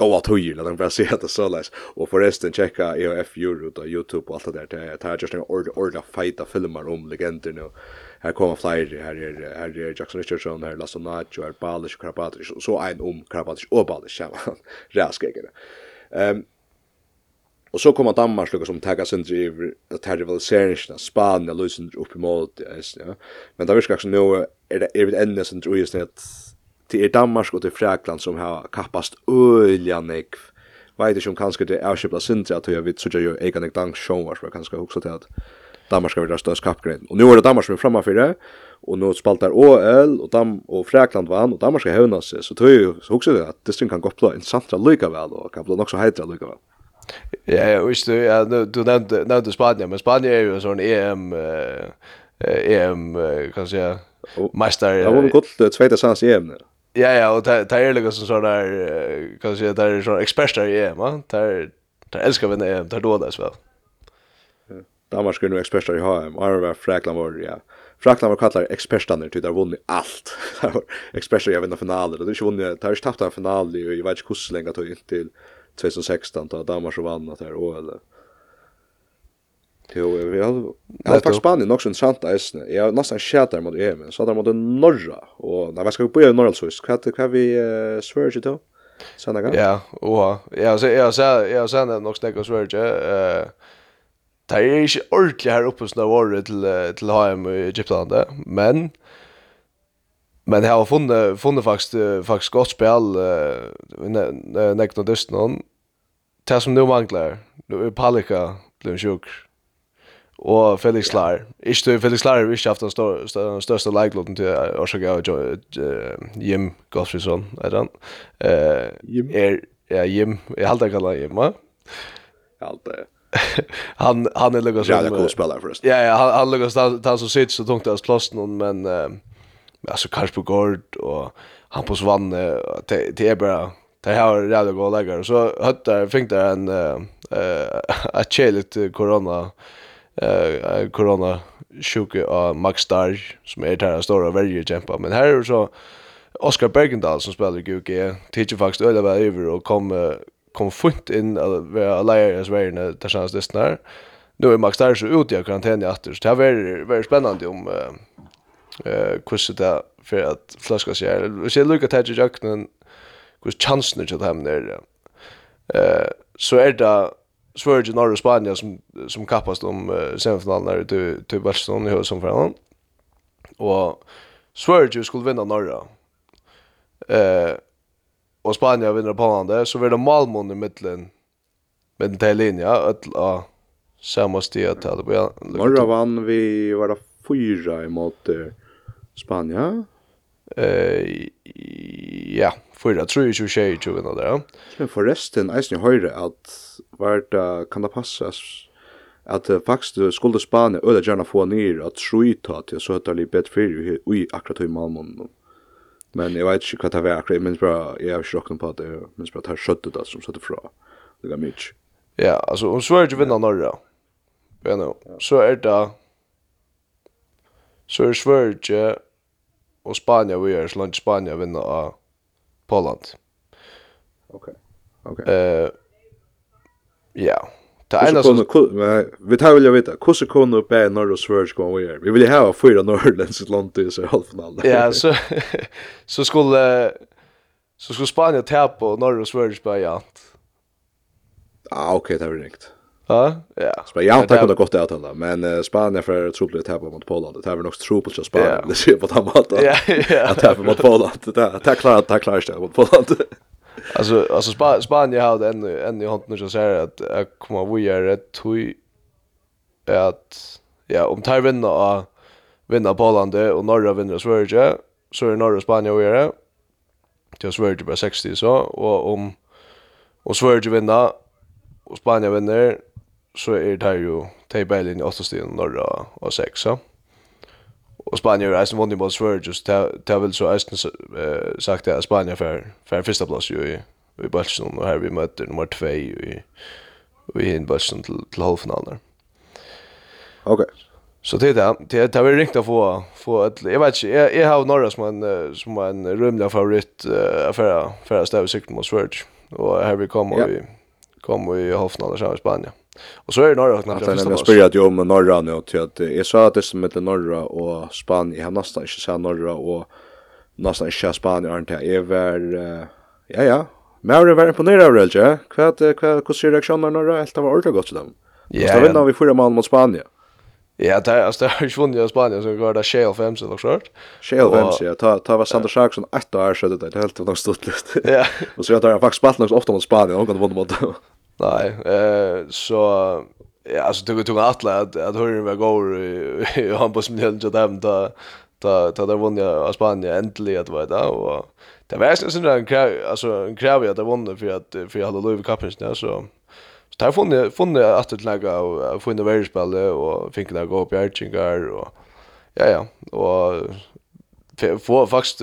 goa tøyir, när de bara ser at det så läs. och förresten checka EOF Euro på YouTube och allt det där Det är just en ord fight fighta filmer om legender nu här kommer flyger här är här är Jackson Richardson här Lasse Nacho här Balish Karabatic och så en om Karabatic och Balish ja raskegare. Ehm Och så kommer Danmark lukka som tagga sindri iver at her rivaliseringsna, Spania løysindri upp i målet, ja. Men det virkar också nu är det evit enda som tror just att det är Danmark och det är Frakland som har kappast øyla nekv. Vet ikke om kanske det är er avkjøpla sindri at vi sutja jo eigan ek dansk sjåvar, som er kanske också till att Danmark ska vara störst skapgren. Och nu är det Danmark som är framme för det. Och nu spaltar OL och Dam och Fräkland vann och Danmark ska hävna sig. Så tror jag så också det att det kan gå på en samtra lika väl och kan bli också hejdra lika väl. Ja, jag visste ja, du, nevnte, nevnte nämnde Spanien, men Spanien er jo en sånn EM, eh, EM, kan jag säga, mästare. Ja, var gått det tvåta sans EM ja. Ja, ja, och det er liksom sån där, kan jag säga, det är sån eksperter i EM, va? Det er, det älskar vi när EM, det är då det så väl. Danmark er nu eksperter i HM, og Arvar, Frakland var, ja. Frakland var kallar ekspertene til der vunnet alt. eksperter i å vinne finaler, og det er ikke vunnet, det har ikke tapt en final i jeg vet ikke hvordan lenge tog inntil 2016, då Danmark så vann att her, og eller. Jo, vi har, jeg har faktiskt Spanien också så interessant eisene. Jag har nästan skjedd der mot EM, så där mot Norra, Och när vi ska vi på i Norra, så hva vi svører ikke til? Senere? Ja, og, ja, så jeg har Jag jeg har sett nok snakket svører ikke, eh, Det er ikke ordentlig her oppe som det var til, til HM i Egyptlandet, men men jeg har funnet, funnet faktisk, faktisk godt spill uh, nekt og dyst noen. Det som nå mangler, nå er Palika ble sjuk, og Felix Klar. Ikke du, Felix Klar har ikke haft den, stør, største leikloten til årsak av Jim Gottfridsson, er han? Uh, Jim? Er, ja, Jim. Jeg halte jeg kallet Jim, va? Jeg halte han han är lugg som Ja, cool spelare förresten. Ja, ja, han, han lugg som där så sitter så tungt att slåss någon men eh, alltså på Gård och han på svann det är bara det har jävla goda läggare så hade fick det en eh ett corona eh corona sjuke av Max Star som är där stora väldigt kämpa men här är så Oscar Bergendahl som spelar i GUG, Teacher faktiskt öliga var över och kom kom funt inn att vara lärare så är det där känns det snär. Nu är Max där så ute i karantän i åter. Det här väldigt spännande om eh hur det för att flaska sig. Jag ser Luca Tadge Jackson hur chansen till dem där. Eh så är det Sverige norra Spanien som som kappas om uh, semifinalen där till till Barcelona i höst som. Och Sverige skulle vinna norra. Eh och Spanien vinner på andra så blir det Malmö i mitten. Men till linja alla samma steg till det blir. Norra vann vi var det fyra emot Spanien. Eh ja, fyra tror jag ju tjej ju vinner där. Men förresten, jag syns höra att vart kan det passa att faktiskt skulle Spanien eller gärna få ner att skjuta till så att det blir bättre för i akkurat i Malmö. Men jag vet inte vad det var akkurat, men bara jag har chocken på det, men bara tar skött det som satte fra. Det går mycket. Ja, alltså och så är det vinna norra. Ja, nu. Så är det så är Sverige och Spanien vi är slant Spanien vinner av Poland. Okej. Okay. Okej. Eh uh, Ja. Det är enda som... Vi tar vilja hur hvordan kunne bæ norr og svörsk gå vi Vi vill ha fyra norrländs land i så halvfinal. Ja, så, så skulle... Så skulle Spanien ta på norr og svörsk bæ jant. Ah, okej, det var riktigt. Ja, ja. Spanien har tagit gott att hålla, men Spanien för troligt att på mot Polen. Det är var nog troligt att Spanien det ser på att han Ja, ja. Att tappa mot Polen. Det är klarar det klarar sig mot Polen. Alltså alltså Sp Spanien har en en i handen så säger att jag kommer vi är rätt tui att ja om tar vinna och vinna Poland och norra vinner Sverige så är norra Spanien och är till Sverige på 60 så och om och Sverige vinner och Spanien vinner så är det här ju tabellen i 8 stegen norra och sexa. så och Spanien är som vunnit mot Sverige just det väl så Östen sagt att Spanien för för första plats ju i i Balsund och här vi möter nummer 2 i i in Balsund till till halvfinalen. Okej. Så det där, det det vill riktigt att få få ett jag vet inte jag, jag har några som en som en rymlig favorit uh, för för att stäva mot Sverige och här vi kommer vi kommer vi i halvfinalen i Spanien. Och så är det norra att när jag spelade ju om norra nu till att jag sa att det som heter norra och Spanien jag nästan inte sa norra och nästan inte Spanien inte är väl ja ja men Mauri var imponerad av det, Kvad kvad hur ser reaktionerna norra helt var ordentligt gott dem. Ja. Så vinner vi fyra man mot Spanien. Ja, det är alltså det har ju vunnit i Spanien så går det Shale 5 så något sånt. Shale 5 ja, ta ta var Sander Saksson 8 år så det er helt var stått lust. Ja. Och så jag tar faktisk spalt också ofta mot Spanien och kan vinna mot. Nej, eh så ja, alltså tog tog alla att att hörde vi går han på smällen så där då ta ta där vann jag Spanien äntligen att vara och det var ju sån en krav alltså en krav att vann för att för jag hade Louis Cupen så så där har funnit funnit att ett läge och funnit världsspel och fick det gå upp i Archingar och ja ja och få faktiskt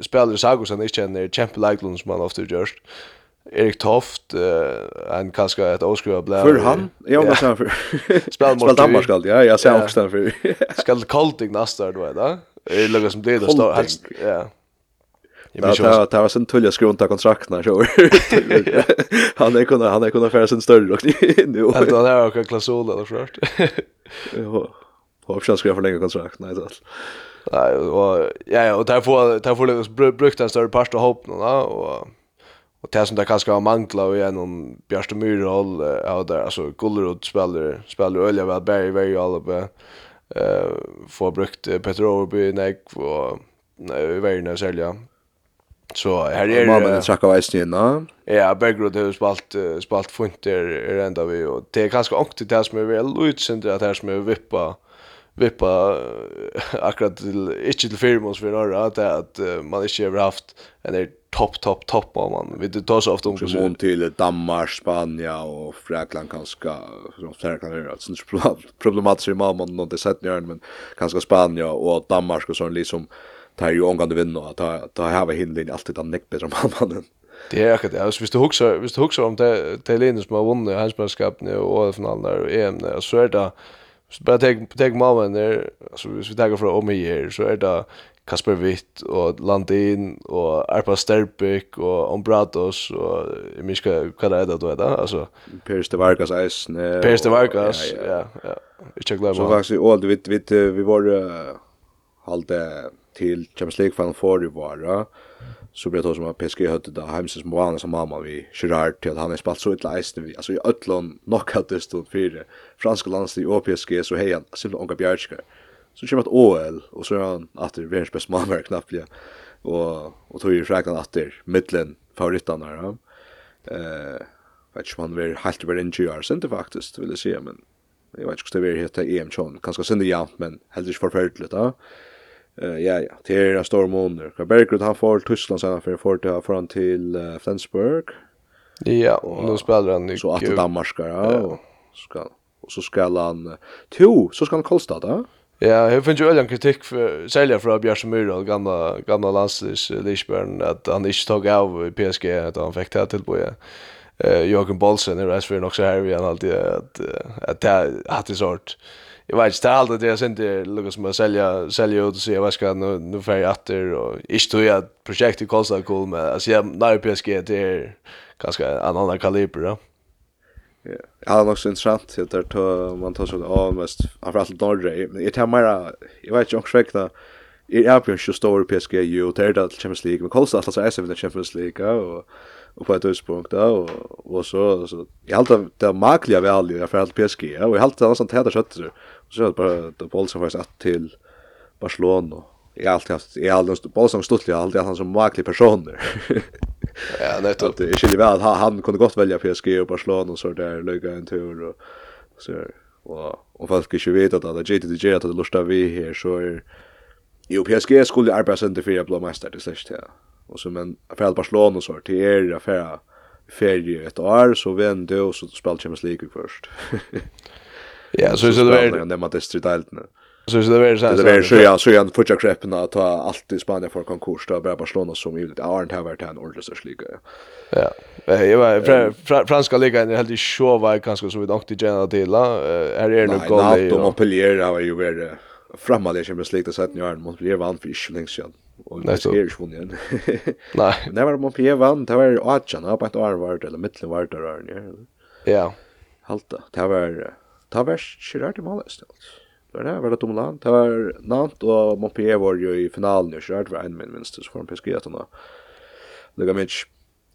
spelare Sagosen inte känner Champions League som man ofta görs. Erik Toft, eh en kanske ett avskriva blä. För han, jag var så för. Spel mot Danmark skall ja, jag ser också för. Skall Colting nästa då va? Det låg som det står helst. ja. Ja, det det var sen tulja skrunta när så. Han är kunna han är kunna färsen större och nu. Att han har också klausul eller så Jo. Hoppas jag ska förlänga kontrakt nej så. Nej, och ja, och därför därför brukt en större part av hopp nu va och Och det som det kanske har manglat igenom Björste Myrhåll ja, där, alltså Gullerud spelar, spelar Ölja väl, Berg, Berg, Alpe. Uh, får brukt Petter Overby, Negg och i världen att sälja. Så här är det... Mamma den trackar väsen innan. Ja, Bergrud har spalt, spalt funter er ända vi. Och det är kanskje ångt det som är vel utsänd at det er som är vippa vippa akkurat till inte till firmos för några att att man ikke har haft en topp, topp, topp av man. Vi tar så ofta om som hon till Danmark, Spanien och Fräkland kanske som Fräkland är det alltså problematiskt i mamma någon det sett ni men kanske Spanien och Danmark och sån liksom tar ju omgående du vinner att ta ta här var hinlin alltid den näck bättre mannen. Det är akkurat alltså visst du huxar, visst du huxar om det det Lenus som har vunnit Hansmästerskapen och finalen och EM så är det Så bara tag tag mamman där alltså hvis vi tar från om här så är det Kasper Witt och Landin och Arpa Sterbik och Ombratos och Miska vad det då vet alltså Pers de Vargas Ice Pers de Vargas ja ja ja jag glömmer så faktiskt all vi vi vi var halt till Champions League fan för i vara så blir det som att PSG hade det hemsens Moana som mamma vi Gerard till han är spalt så ett läste vi alltså i öllon knockout det stod fyra franska landslag och PSG så hej han Silva Onka Bjärska så kör ett OL och så är han att det världens bästa mamma knappt ja och och tog ju fräkan att det mitten favoritarna ja. Eh vet inte man vill helt över injurar sen det faktiskt vill jag säga men jag vet inte hur det är heter EM-chon kanske sen det jämnt men helt inte förfärligt ja. Eh ja, ja, det är en stor måneder. Bergrud, han får Tyskland sen, för för får til, till uh, Flensburg. Ja, og nå spiller han i Så att Danmarskar, ja, och ska och så ska han, to, så ska han Kolstad, då. Ja, jeg finner jo øyne kritikk, för særlig fra Bjørse Myrdal, gamla gamla landslivs Lisbjørn, att han inte tog av i PSG, att han fick det på. Eh Jørgen Bolsen, är rätt nok så her, vi han alltid, att att det har det sort. Uh, jag vet inte allt det jag det Lucas med sälja sälja ut och se vad ska nu nu för åter och inte tror jag projektet kostar cool men alltså jag när PSG det är ganska en annan kaliber då. Ja, det var så intressant att det då man tar så av mest framförallt Norge men jag tar mera jag vet inte också Jeg er Albion så stor PSG jo, det er det til Champions League men Kolstad kostar alltså är det Champions League og og på et tidspunkt då og, och så så jeg halte det makliga alle, jeg får allt PSG og jeg halte det er nesten tæt og kjøtt, Så var det bara då boll som faktiskt att till Barcelona. Jag har alltid haft, jag har alltid boll som stått, jag har alltid han som maklig personer. ja, nettopp. Det skiljer väl att han kunde gott välja PSG och Barcelona och så där, lägga en tur och så Och och folk inte vet att det JT JTDJ att det lustar vi här så är Jo, PSG skulle arbeta inte för att bli mästare, det släcks ja. Och så men för Barcelona så till er affär ferie ett år så vände och så spelar Champions League först. Ja, så så det är det man det stridilt nu. Så så det är så det är så ja, så jag fortsätter kreppen att ta allt i Spanien för konkurs då bara Barcelona som ju aren't have varit en ordlös liga. Ja. Jag var franska ligan är helt i show var kanske så vi dock till general till. Är det nu goal? Nej, de Montpellier har ju varit framme där Champions League det sätt nu är Montpellier vann för inte länge sedan. Och det är ju vunnen. Nej. När var Montpellier vann, det var Ajan, på ett år var det eller mitten var det där. Ja. Halta. Det var ta värst kört i målet istället. Det var det, var det Tomland. Det var Nant og Montpellier var jo i finalen och kjørt, var en min minst så får han PSG att han lägga match.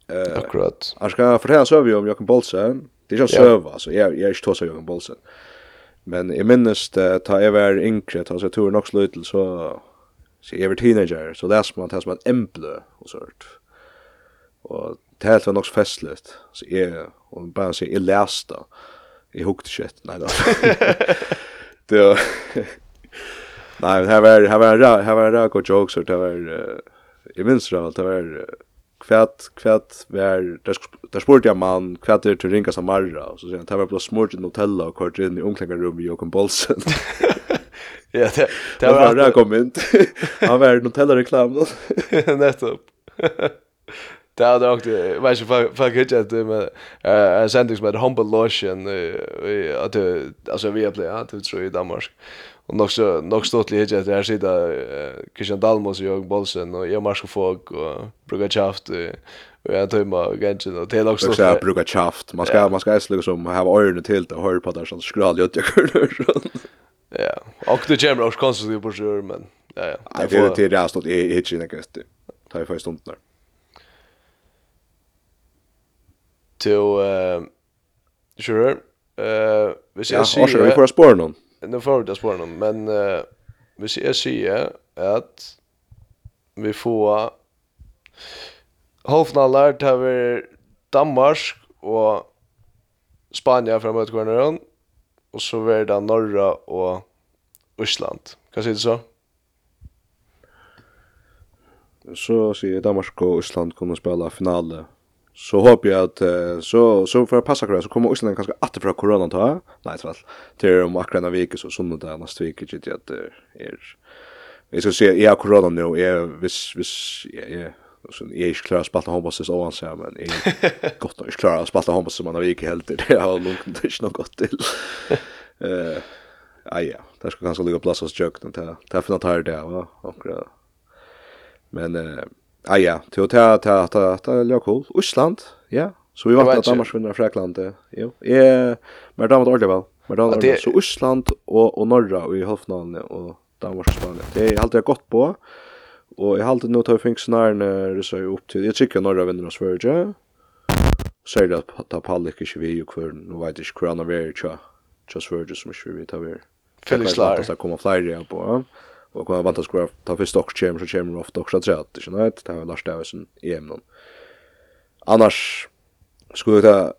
Eh, Akkurat. Jag skal fortelle en vi om Jokken Bolsen. Det er ikke är ju altså. Jeg, jeg er ikke tås av Jokken Bolsen. Men jeg minnes det ta jeg var yngre, ta så tur nog slutel så så jeg var teenager så där som man tas man emple och sånt. Och det var nog festligt. Så jeg, og bare så jeg läste. Eh i hooked shit. Nej då. det Nej, här var här var här var rak och jokes och det var i minns det det var kvätt kvätt var där sport jag man kvätt det till ringa samarra och så sen det var blå smort i hotell och kort in i omklädningsrum i Jokan Bolsen. Ja, det det var rak komment. Han var i hotellreklam då. Nettopp det hade också det vet inte fuck it att med eh sendings med humble lotion att alltså vi play att det tror i Danmark. Och nog så nog stått lite att här sitter Christian Dalmos och Jörg Bolsen och jag marsch folk och brukar chaft och jag tar mig ganska och det är också så brukar chaft man ska man ska äta liksom ha öronen till och hör på där sånt skral jag tycker Ja, och det jämmer också konstigt på sjön men ja ja. Det är det där stått i hitchen jag gäst. Tar ju för stunden där. to eh sure eh vi ser sig. Ja, vi får spore någon. Nu får vi spore någon, men eh vi ser sig att vi får Hofnalar tar Danmark Spanien framåt fra møtekorneren, och så är det Norra och Island. Kan sier det så? Så sier Danmark och Island kommer spela finalen så hoppas jag att uh, så, så för å passe så kommer Island kanske att från corona ta, nei, tvall, Till om akkurat en vecka så som det er neste det att det är uh, ska jeg jag corona nu har vis vis ja ja hvis, jeg, jeg, så jag är klar att spalta hombas så han säger men är gott att klara att spalta hoppas som man har gick helt det har lugnt det är gott till. Eh ja ja, där ska kanske ligga plats hos jökten där. Där för något här det va. Men eh Ah, ja, det var ta, ta, ta, ta, litt cool. Osland, ja. Så vi vant at Danmark vinner Frekland. Jo, jeg, men damer det ordentlig vel. Men damer det Så Osland og, og Norra i halvfinalen og Danmark og Spanien. Det er alltid godt på. Og jeg har alltid nå tar fingsnærene det jo opp til. Jeg tykker Norra vinner av Sverige. det at ta pallik ikke vi og hver, nå vet ikke hver han er veri Just Tja Sverige som vi tar vi. Felix Lar. Det kommer flere på. Ja. Og vad vant att skulle ta fyrst ok chamber så chamber ofta också så att det vet det har Lars Davison i ämnen annars skulle det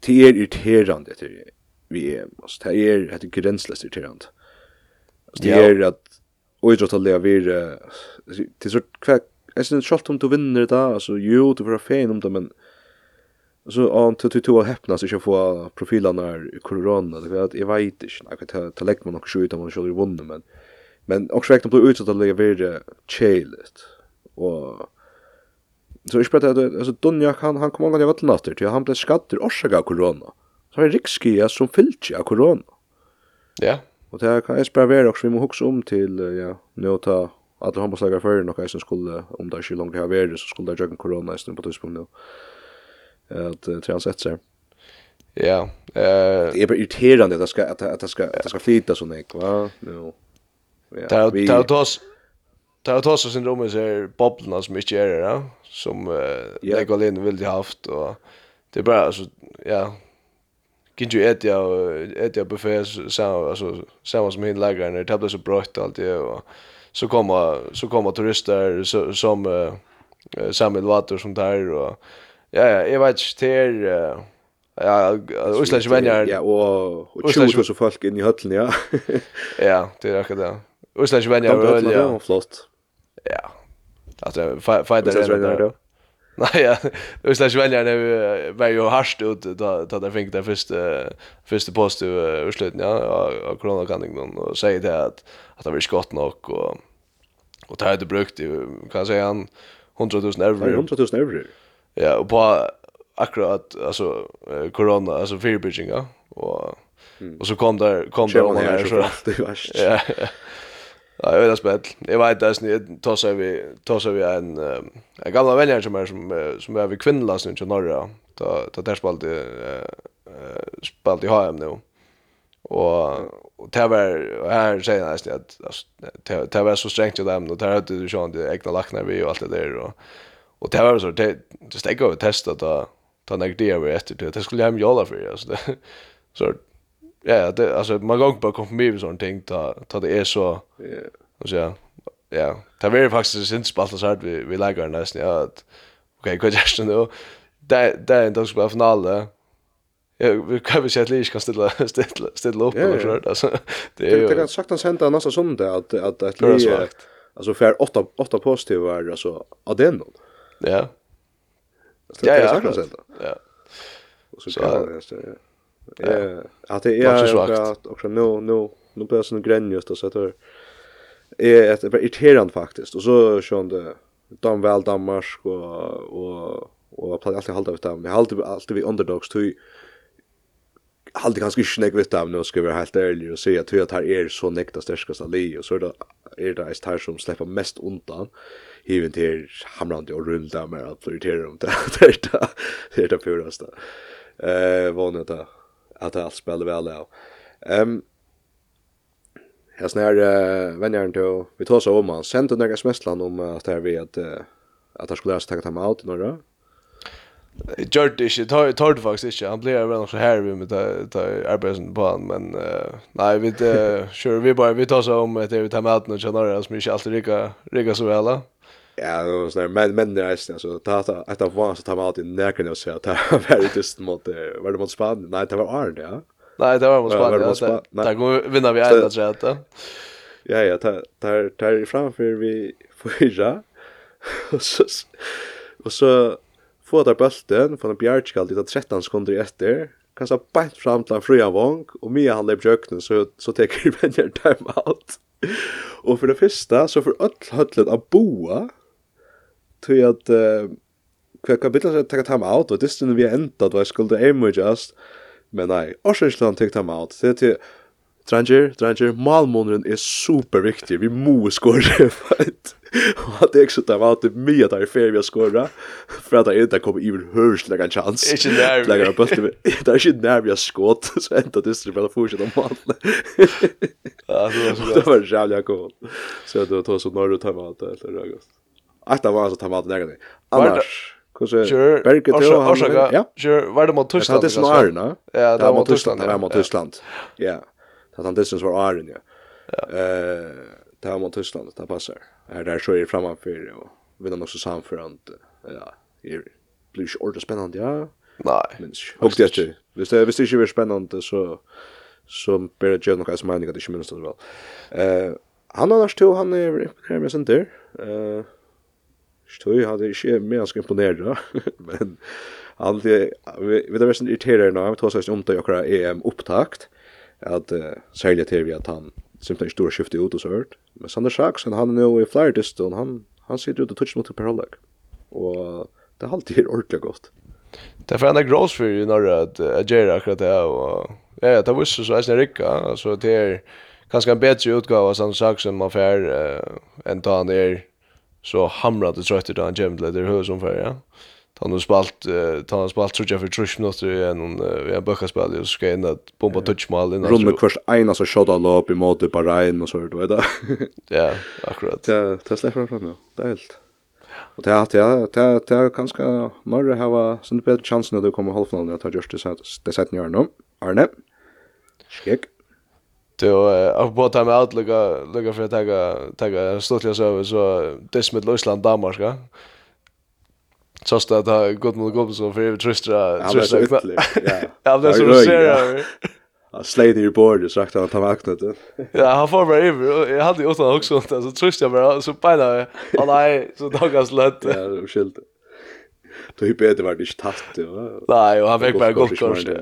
till er irriterande till vi är alltså det är det är gränslöst irriterande det är att och jag tror att det är till så kvack Jag syns inte om du vinner det alltså jo du får fan om det men så on to to to häpnas så jag får profilerna i corona det vet jag vet inte jag kan ta lägga man också ut om man skulle vinna men Men också räknar på utsatt att lägga vidare chailet. Och så är det att alltså Dunja han han kommer aldrig vart natter till han blev skatter orsaka corona. Så är rikskia som fyllt av corona. Ja. Och det kan jag spara vidare också vi måste huxa om till ja, nu ta att han måste lägga för något som skulle om det är så långt här vidare så skulle det jag corona istället på tidspunkt nu. Att transetsa. Ja. Eh det är irriterande att det ska att det ska att det ska flyta så mycket va. Nu. Ja, vi... Det har tås oss syndromet rom ser bobblerna som inte är det, som uh, yeah. Legoland vill ha haft. Och det är bara, alltså, ja, kan ju äta äta buffé så alltså samma som hin lägger när det blir så brått allt det och så kommer så kommer turister så, som uh, Samuel Water som där och ja ja jag vet inte till uh, ja Islands vänner ja och och tjugo så folk in i höllen ja ja det är akkurat det Uslas vänner är väl ja. Flott. Ja. Alltså fighter är det. Nej, ja. Uslas vänner är var ju harst ut då då där fick det första första post i utslutning ja och corona kan inte och säger det att att det blir skott nog och och det hade brukt kan säga han 100 000 euro. 100 000 euro. Ja, och på akkurat alltså corona alltså fear bridging ja och och så kom där kom där om här så det var. Ja. Ja, jag vet spel. Jag vet det är tossa vi tossa vi en en gamla vänner som är som som är vi kvinnlas nu i norra. Då då där spelade eh spalt i HM nu. Och och det var här säger nästan att alltså det var så strängt ju dem och där hade du sjön det egna lackna vi och allt det där och och det var så det just det går att testa då ta några det efter det. Det skulle jag hem jolla för alltså det så Ja, det, alltså man går bara konfirmera med sån ting ta ta det är så. Ja. Och så ja. Det var faktiskt syns spalt så här vi vi lägger nästan ja. Okej, okay, vad nu? Det det är inte också på. Ja, vi kan väl se att Lish kan ställa ställa ställa upp eller så alltså. Det är det kan sagt att sända nästa söndag att att att Lish alltså för åtta åtta positiva alltså addendum. Ja. Ja, ja. Ja. Så kan det ja. Eh, att det är att också nu nu nu på sån gränjust och så att är ett irriterande faktiskt och så sjönde dam väl Danmark och och och jag alltid hålla vid dem. Jag alltid alltid vi underdogs till hade ganska snägg vet jag nu ska vi helt ärliga och säga att att tar er så näkta stärkas ali och så är det är det är som släpper mest undan hiven till hamrande och rulla med att prioritera dem. Det är det det är det puraste eh vanligt att att allt spelar väl av. Ehm um, Jag snär uh, vänner till vi tar så om han sent några smslan om att det vi att att han skulle ha ta hem out några. Gör det tar tar det faktiskt inte. Han blir väl så här med ta arbetet på han men nej vi uh, kör vi bara vi tar så om att det vi tar med out några som inte alltid rika rika så väl. Ja, det var där men menn er eisen, så ta, ta, etter vann, så tar man alltid nekken og sier, ta, var det just mot, var det mot Spanien? Nej, det var Arne, ja. Nej, det var mot Spanien, ja, det, går vinner vi eina, tror jeg, Ja, ja, ta, ta, ta, framför vi fyra, Och så, och så, får der bølten, från den bjergskall, det 13 sekunder efter. Kan så bänt fram till en fria vång och Mia han lägger öknen så, så tar vi en time out. och för det första så för öll höllet av boa, tog at hver kapitel er takket time out, og distan vi enda, du er skulda eimur just, men nei, årsakislan takket time out, det er til Dranger, dranger, malmåneren er superviktig. Vi må skåre fight. Og at jeg sitter med at det er mye der fer vi har skåret, for at jeg ikke kommer i en hørslegg en chans. Ikke nær vi. Det er ikke nær vi har skått, så enda det er bare fortsatt å male. Det var jævlig akkurat. Så jeg tog så når du tar med at det er røgast. Att det var så tamat där. Annars kanske Kusse Berget och Orsaka. Ja. Sure, var det mot Tyskland? Det är snarare, Ja, det var mot Tyskland. Det var mot Tyskland. Ja. Det han distans var Arne. ja. Eh, det var mot Tyskland, det passar. Här där så är framför och vinner också samförant. Ja, det blir ju ordentligt spännande, ja. Nej. Men hoppas det inte. Visst det visst det är blir spennende så så ber det gjøre noe som meningen at det ikke minst det vel. Eh, han har nært han är imponerende med sin der. Eh, Støy hade er ikke mer ganske imponere, men han det vet det versen irriterar nå, vi tar seg om det akkurat EM upptakt att uh, sälja till vi att han simpelthen stora skiftet ut och så hört. Men Sander Sachs han är nu i flyer distance, han, han sitter ute och touch mot per Och det har alltid ordentligt gott. Det er for enda för ju när det är jeg akkurat det, och ja, det var så så är det rikka, så det är kanskje en bättre utgåva av Sander Saxon man fer uh, enn ta han är så hamrade trött där han jämnade det hur som för ja. Han har spalt uh, han har spalt tror jag för trusch minuter i en vi en böcka spel och ska in att bomba touch mål innan. Rumme kurs ena så shot all upp i mot på Ryan och så vet det. Ja, akkurat. Ja, det släpper fram nu. Det är helt. Och det har det det det kanske några ha sån bättre chans när du kommer halvfinalen att ta just det så det sätter ni gör nu. Arne. Skick. Då jag på time out lukka lukka för att ta ta stotliga så så det med Island Danmark va. Så att det har gått mot Gobbs så för övrigt tröstra Ja. Ja, det är så ser jag. Han släde i bordet så sagt han att han vaknat. Ja, han får bara över. Jag hade ju också också så tröstra bara så bara Ja, nej, så dagas lätt. Ja, det skilt. Då hyper det vart inte tatt. Nej, och han fick bara gott kors. Ja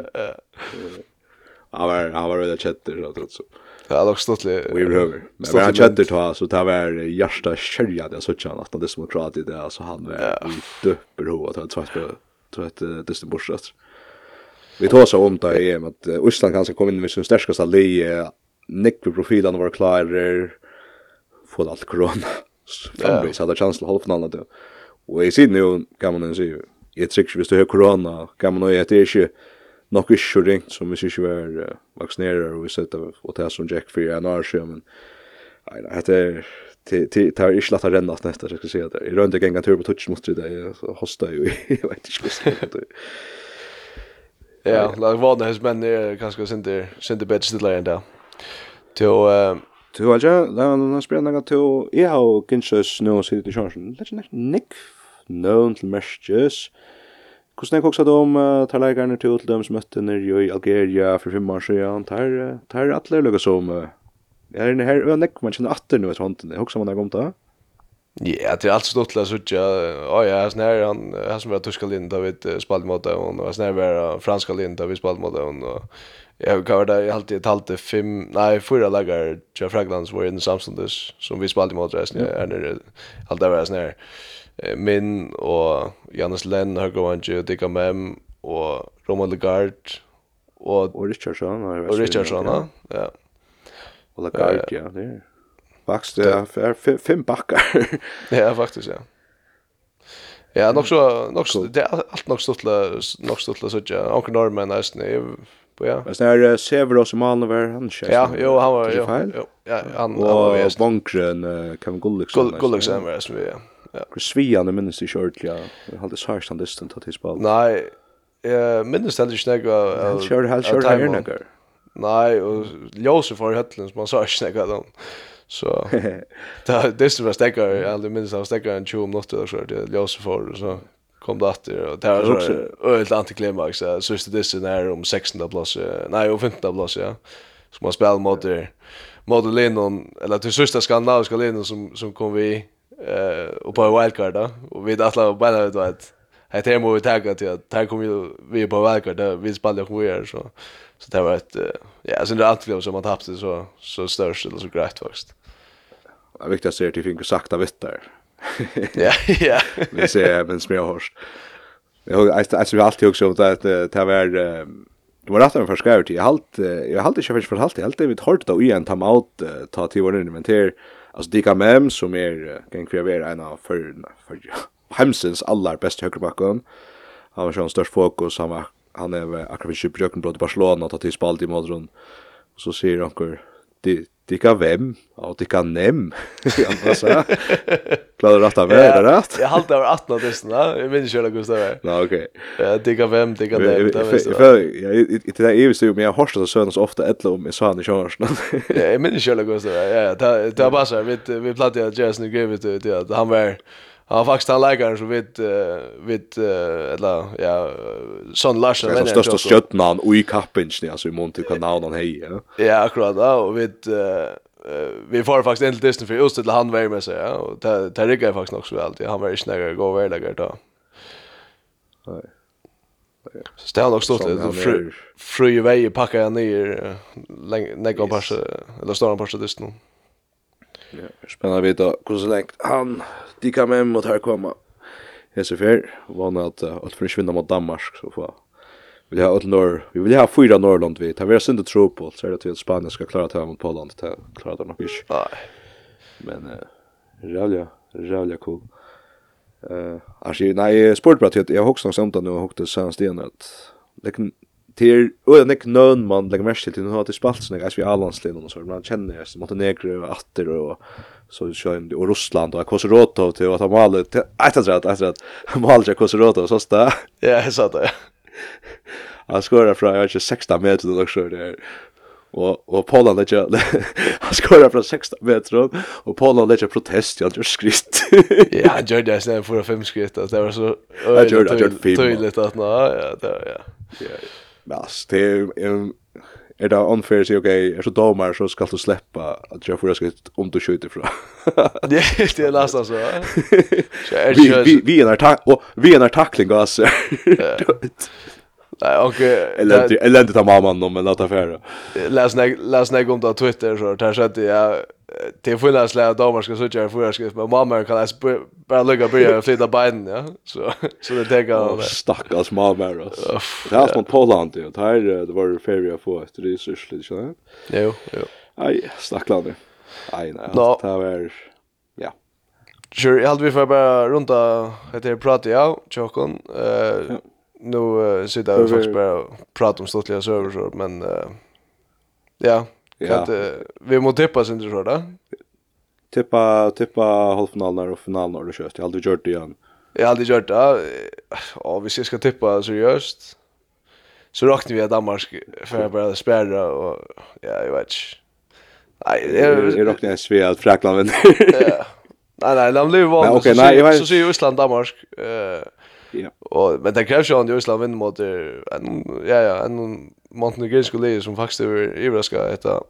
han var han var väl chatter trots så. Ja, det var stått lite. Vi behöver. Men han chatter ta så tar var hjärta kärja det så tjän att det som klart det alltså han är döper ho att han tvärt tror att det är borstast. Vi tar så om det är att Island kanske kommer in med sin starkaste le Nick profilen var klar för allt corona. Framvis hade chans att hålla finalen då. Och i Sydney kan man ju se. Jag tycker visst du har corona kan man ju att det är nok ikke så ringt som hvis ikke var uh, vaccinerer og vi sett og det som Jack for en år siden, men nei, nei, det er det har ikke latt renna att nästa ska säga det. I runt gänga tur på touch mot det så hosta ju jag vet inte vad det Ja, lag var det men är ganska sent sent bättre till där ändå. Till eh till alltså där någon spelar några till jag har kanske snö så det chansen. Det är nick. known till messages. Hvordan jeg koksa om uh, tar leikarne til til dem som møtte nere i Algeria for fem år siden, tar, tar alle lukka som uh, er inne her, og nekk man kjenner atter nu etter hånden, jeg koksa man har om det? Ja, det er alt stort til å sitte, ja, ja, jeg snær, han, han som var tyska linjen da vi spalte mot det, og jeg snær var franska linjen da vi spalte mot det, og jeg har være der, jeg alltid talte fem, nei, fyra lagar til Fragland som var inne samstundes, som vi spalte mot det, jeg snær, jeg snær, jeg snær, jeg snær, Min og Janus Lenn har gått og Dick Mem og Roman Legard og, og Richardson og Richardson, ja. ja. Og Legard, ja, det er Vaxt, det er fem bakkar. ja, faktisk, ja. Ja, nok så, nok så, det er alt nok stuttla, nok stuttla, så ikke, anker normen nesten, jeg, ja. Men det er Sever og Somalia var han ikke? Ja, jo, han var, jo, jo, ja, han, han var, Og Vankren, Kevin Gulliksen. Gulliksen var, ja, ja. Svian er minnes ikke ordentlig, jeg har aldri sørst han distan til til spall. Nei, jeg minnes heller ikke nekka av Kjør hel kjør her nekka. Nei, og Ljose for høtlen som han sa ikke nekka den. Så det er var stekkar, jeg aldri minnes han stekkar en 20 minutter eller så, det er Ljose for, så kom det atter, og det var så øyelt antiklimax, jeg synes det distan om 16. plass, nei, om 15. plass, ja, som han spiller mot det, mot Lennon, eller till sista skandinaviska Lennon som, som kom vi i, eh och på wildcard då och vi alla bara vet att här tema vi tagga till att här kommer vi på wildcard där vi spelar och vi så så det var ett ja sen det allt vi som man tappade så så störst eller så grejt faktiskt. Jag vet att ser till finger sakta vitt där. Ja ja. Vi ser men smär hårs. Jag alltså vi alltid också att det var Det var rätt en förskär. Jag halt jag halt inte för halt helt det vi hört då i en timeout ta till vår inventär Alltså Dika Mem som är kan kräva en av för för Hemsens allar bästa högerbacken. Han var sån störst fokus han var han är akkurat i Brökenbrott i Barcelona att ta till spalt i Modron. Så ser han det Dikka vem, og dikka nem, Ja, man sa. Klarar du att ha det rätt? Jag halter över att något visst, Jag minns inte hur det var. Okej. Ja, dikka vem, dikka nem, det visst. Jag det där är ju så men jag hörs det så ofta ädla om jag sa han i körsen. Ja, jag minns inte det. Ja, det var bara så vi vi plattade jazz nu grevet det han var Han har faktiskt han lägger så vid vid eller ja Son Larsen men Det största stjärnan och i kappingen alltså i Monte Canal han hej. Ja, ja, akkurat då och vid vi får faktiskt inte distan för just till han var med sig ja och det det rycker faktiskt också väl. Han var ju snägare gå väl där då. Nej. Så det har nog stått det. Fru fru ju väg packa ner längre nägga på eller står han på nu. distan. Ja. Spännande att veta hur så länge han de kan med mot här komma. Jag ser för var att att försvinna mot Danmark så får vi ha åt norr. Vi vill ha fyra norrland vi. Det vill inte tro på så är det till Spanien ska klara det mot Polen till klara det nog inte. Nej. Men eh jävla jävla cool. Eh, alltså nej, sportbrat jag har också något sånt nu och det sen sten att det kan till och nek nön man lägger mest till nu har det spalt såna guys vi allanslin och så man känner ju Montenegro och åter och så kör ju och Ryssland och Kosovo till att ha mal ett att rätt att att mal jag Kosovo så stä ja sa det han skorar från jag är 16 meter då så där Och och Polan lägger han skorar från 16 meter och Polan lägger protest jag tror skritt. ja, han gjorde det sen för fem skritt. Det var så Jag gjorde det för. Tydligt att nå, ja, det ja. Ja. Men alltså, det är... Är det unfair sig, okej, okay, är så domar så ska du släppa att jag får ska om du skjuter ifrån. det är nästan så. Vi vi vi är tack och vi är tackling alltså. Nej, och eller eller inte ta mamman om men att affär. Läs när läs när om på Twitter så där så att jag till fulla slä damer ska söka för jag ska men mamma kan läs bara lägga börja flytta Biden ja. Så så det tänker jag. Stackars mamma då det har som Poland det här det var feria för att det är så lite så jo jo. Aj stacklar aj nej det var ja. Sure, jag hade vi för bara runda heter prata ja, Chokon. Eh nu sitter vi faktiskt bara prata om stortliga server så men ja, Ja. Att vi måste tippa sen tror jag. Tippa tippa halvfinalen och finaler och kört. Jag har aldrig gjort det igen. Jag har aldrig gjort det. Ja, vi ska tippa seriöst. Så räknar vi att Danmark för att börja spärra och ja, jag vet inte. Nej, jag räknar jag svär att Frankland vinner. Ja. Nej, nej, de blir vanliga. Okej, nej, så ser Island Danmark. Eh Ja. Och men det krävs ju att Island vinner mot en ja ja, en montenegrinsk lejer som faktiskt överraskar detta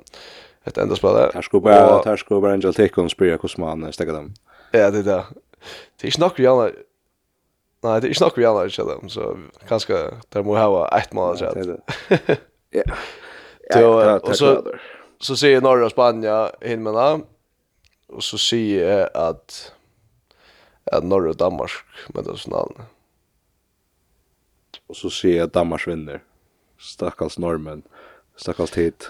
ett enda spelare. Här skulle bara här skulle bara Angel Tekon spela hur man stäcker dem. Ja, det där. Det är snack reala. Nej, det är snack reala så dem, så kanske där må ha ett mål så. Ja. Ja, och så så ser norra Spanien in med där. Och så ser jag att att norra Danmark med det sån Och så ser jag Danmark vinner stackars normen, stackars tid.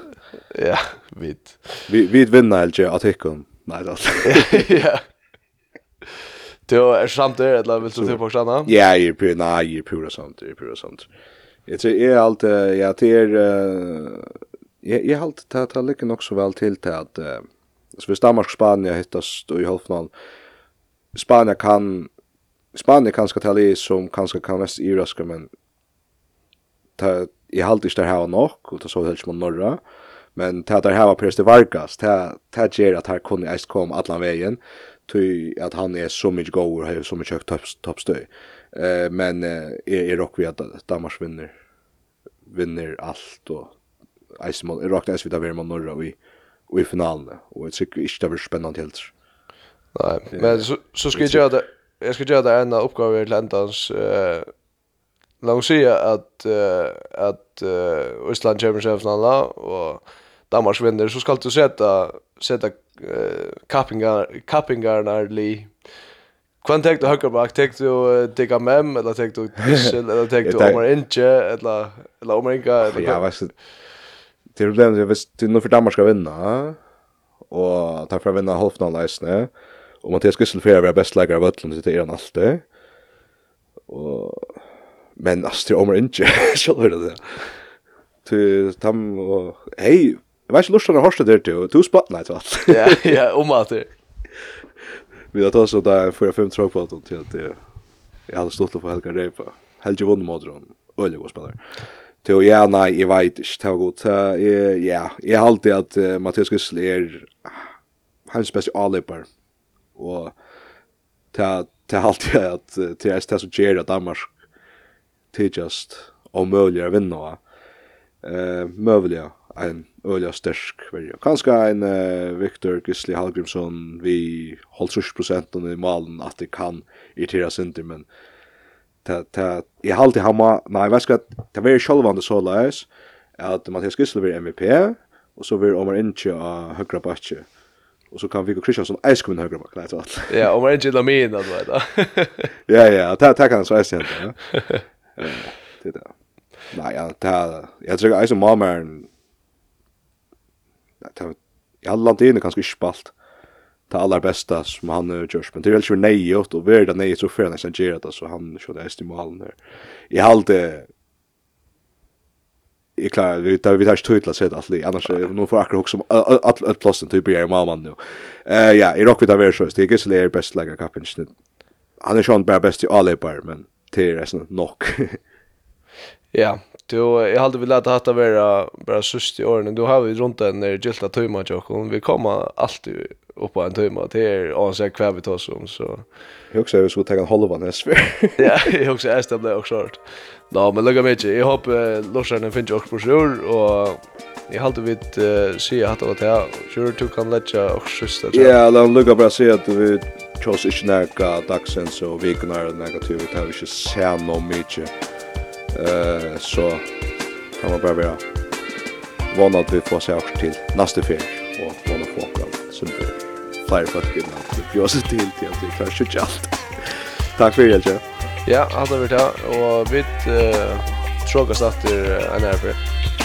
Ja, vid. Vi, vi vinner ikke at hikken. Nei, da. Ja. Du er samt det, eller vil du til på? Ja, jeg er pura, nei, jeg er pura samt, jeg er pura samt. Jeg tror jeg er alt, ja, det er, jeg er alt, det er lykke nok så vel til til at, så hvis Danmark og Spania hittast i halvfinalen, Spania kan, Spania kan skal tale i som kanskje kan mest iraska, men jag har alltid där här nog och då så helst man norra men ta där här var de Vargas ta det ger att här kunde jag kom alla vägen till att han är så mycket god och har så mycket högt topp toppstöj eh men är är rock vi att Danmark vinner vinner allt och Eismol rakt Eis vid Averman norra och i och i finalen och det tycker inte det blir spännande helt. Nej, men så så ska jag göra det. Jag ska göra det en uppgåva till ändans eh låt oss säga att uh, att uh, Island kommer sig finala och Danmark vinner så ska du sätta sätta uh, kappingar kappingarna li Kvann tekte högra bak, tek du Digga Mem, eller tekte du Gissel, eller tekte du Omar Inge, eller, eller Omar Inga. Ja, vet du, det er problemet, hvis du nå for Danmark skal vinna, og ta for å vinna halvfinalleisene, og Mathias Gissel fyrir å være best av Øtland, så det er han alltid. Og Men alltså det omar inte. Så hörde det. Till tam och hej, jag vet inte lustarna har det där till. Du spotlight va. Ja, ja, om att det. Vi har tagit så där för fem tråk på att till att jag hade stått på Helga Repa. Helge vann mot dem Öle går spelare. Till ja, nej, jag vet inte. Det var gott. Ja, jag har alltid att uh, Mattias Gissel är hans bästa allöpare. Och till att det är alltid att det är det som ger att Danmark tidjast og möjliga vinna eh möjliga en öliga stärsk verja. Kanske en uh, Victor Gisli Hallgrimsson vi håller procent i malen att det kan irritera synter men ta ta i halt i hamma nej vad ska ta vara självande så läs att Mathias Gisli blir MVP och så blir Omar Inche och högra backe och så kan Viggo Kristiansson eis komma högra back nej så ja Omar Inche la mina då Ja ja ta ta kan så ice inte det där. Nej, jag tar jag tycker alltså mamma är tar jag landat in ganska spalt. Det allra bästa som han har gjort. Men det är ju nej åt och värda nej så för nästan ger det så han körde det i målen där. I halde är klar vi tar vi tar stöd till sett alltså annars nu får akkurat också att att platsen typ är mamma nu. Eh ja, i rock vi tar väl så det är ju så det är bäst lägga kapen. Han är ju bara bäst i alla par men det är resten nog. ja, då jag hade velat att det vara bara sust i åren. Då har vi runt den när gilta tömma och Vi kommer alltid upp på en tömma till er och så kvar vi tar som så. Jag också så skulle ta en halva näs för. ja, jag också är stämde också hårt. Nå, men lugga mig. Jag hoppas Lorsarna finns också på sjur och Jag hade vid uh, se att det var det Sjur, du kan lägga och sista. Ja, då låt lugga bara se att vi tjås ikke nega dagsens og vikunar er negativt, det har vi ikke sett noe mykje. Uh, så kan man bare være vana at vi får se akkurat til neste ferie, og vana få akkurat som det flere folk inn at vi bjør seg til til at vi klarer ikke alt. Takk for det, Ja, alt har vi ta, og vi uh, tråkast etter NRP.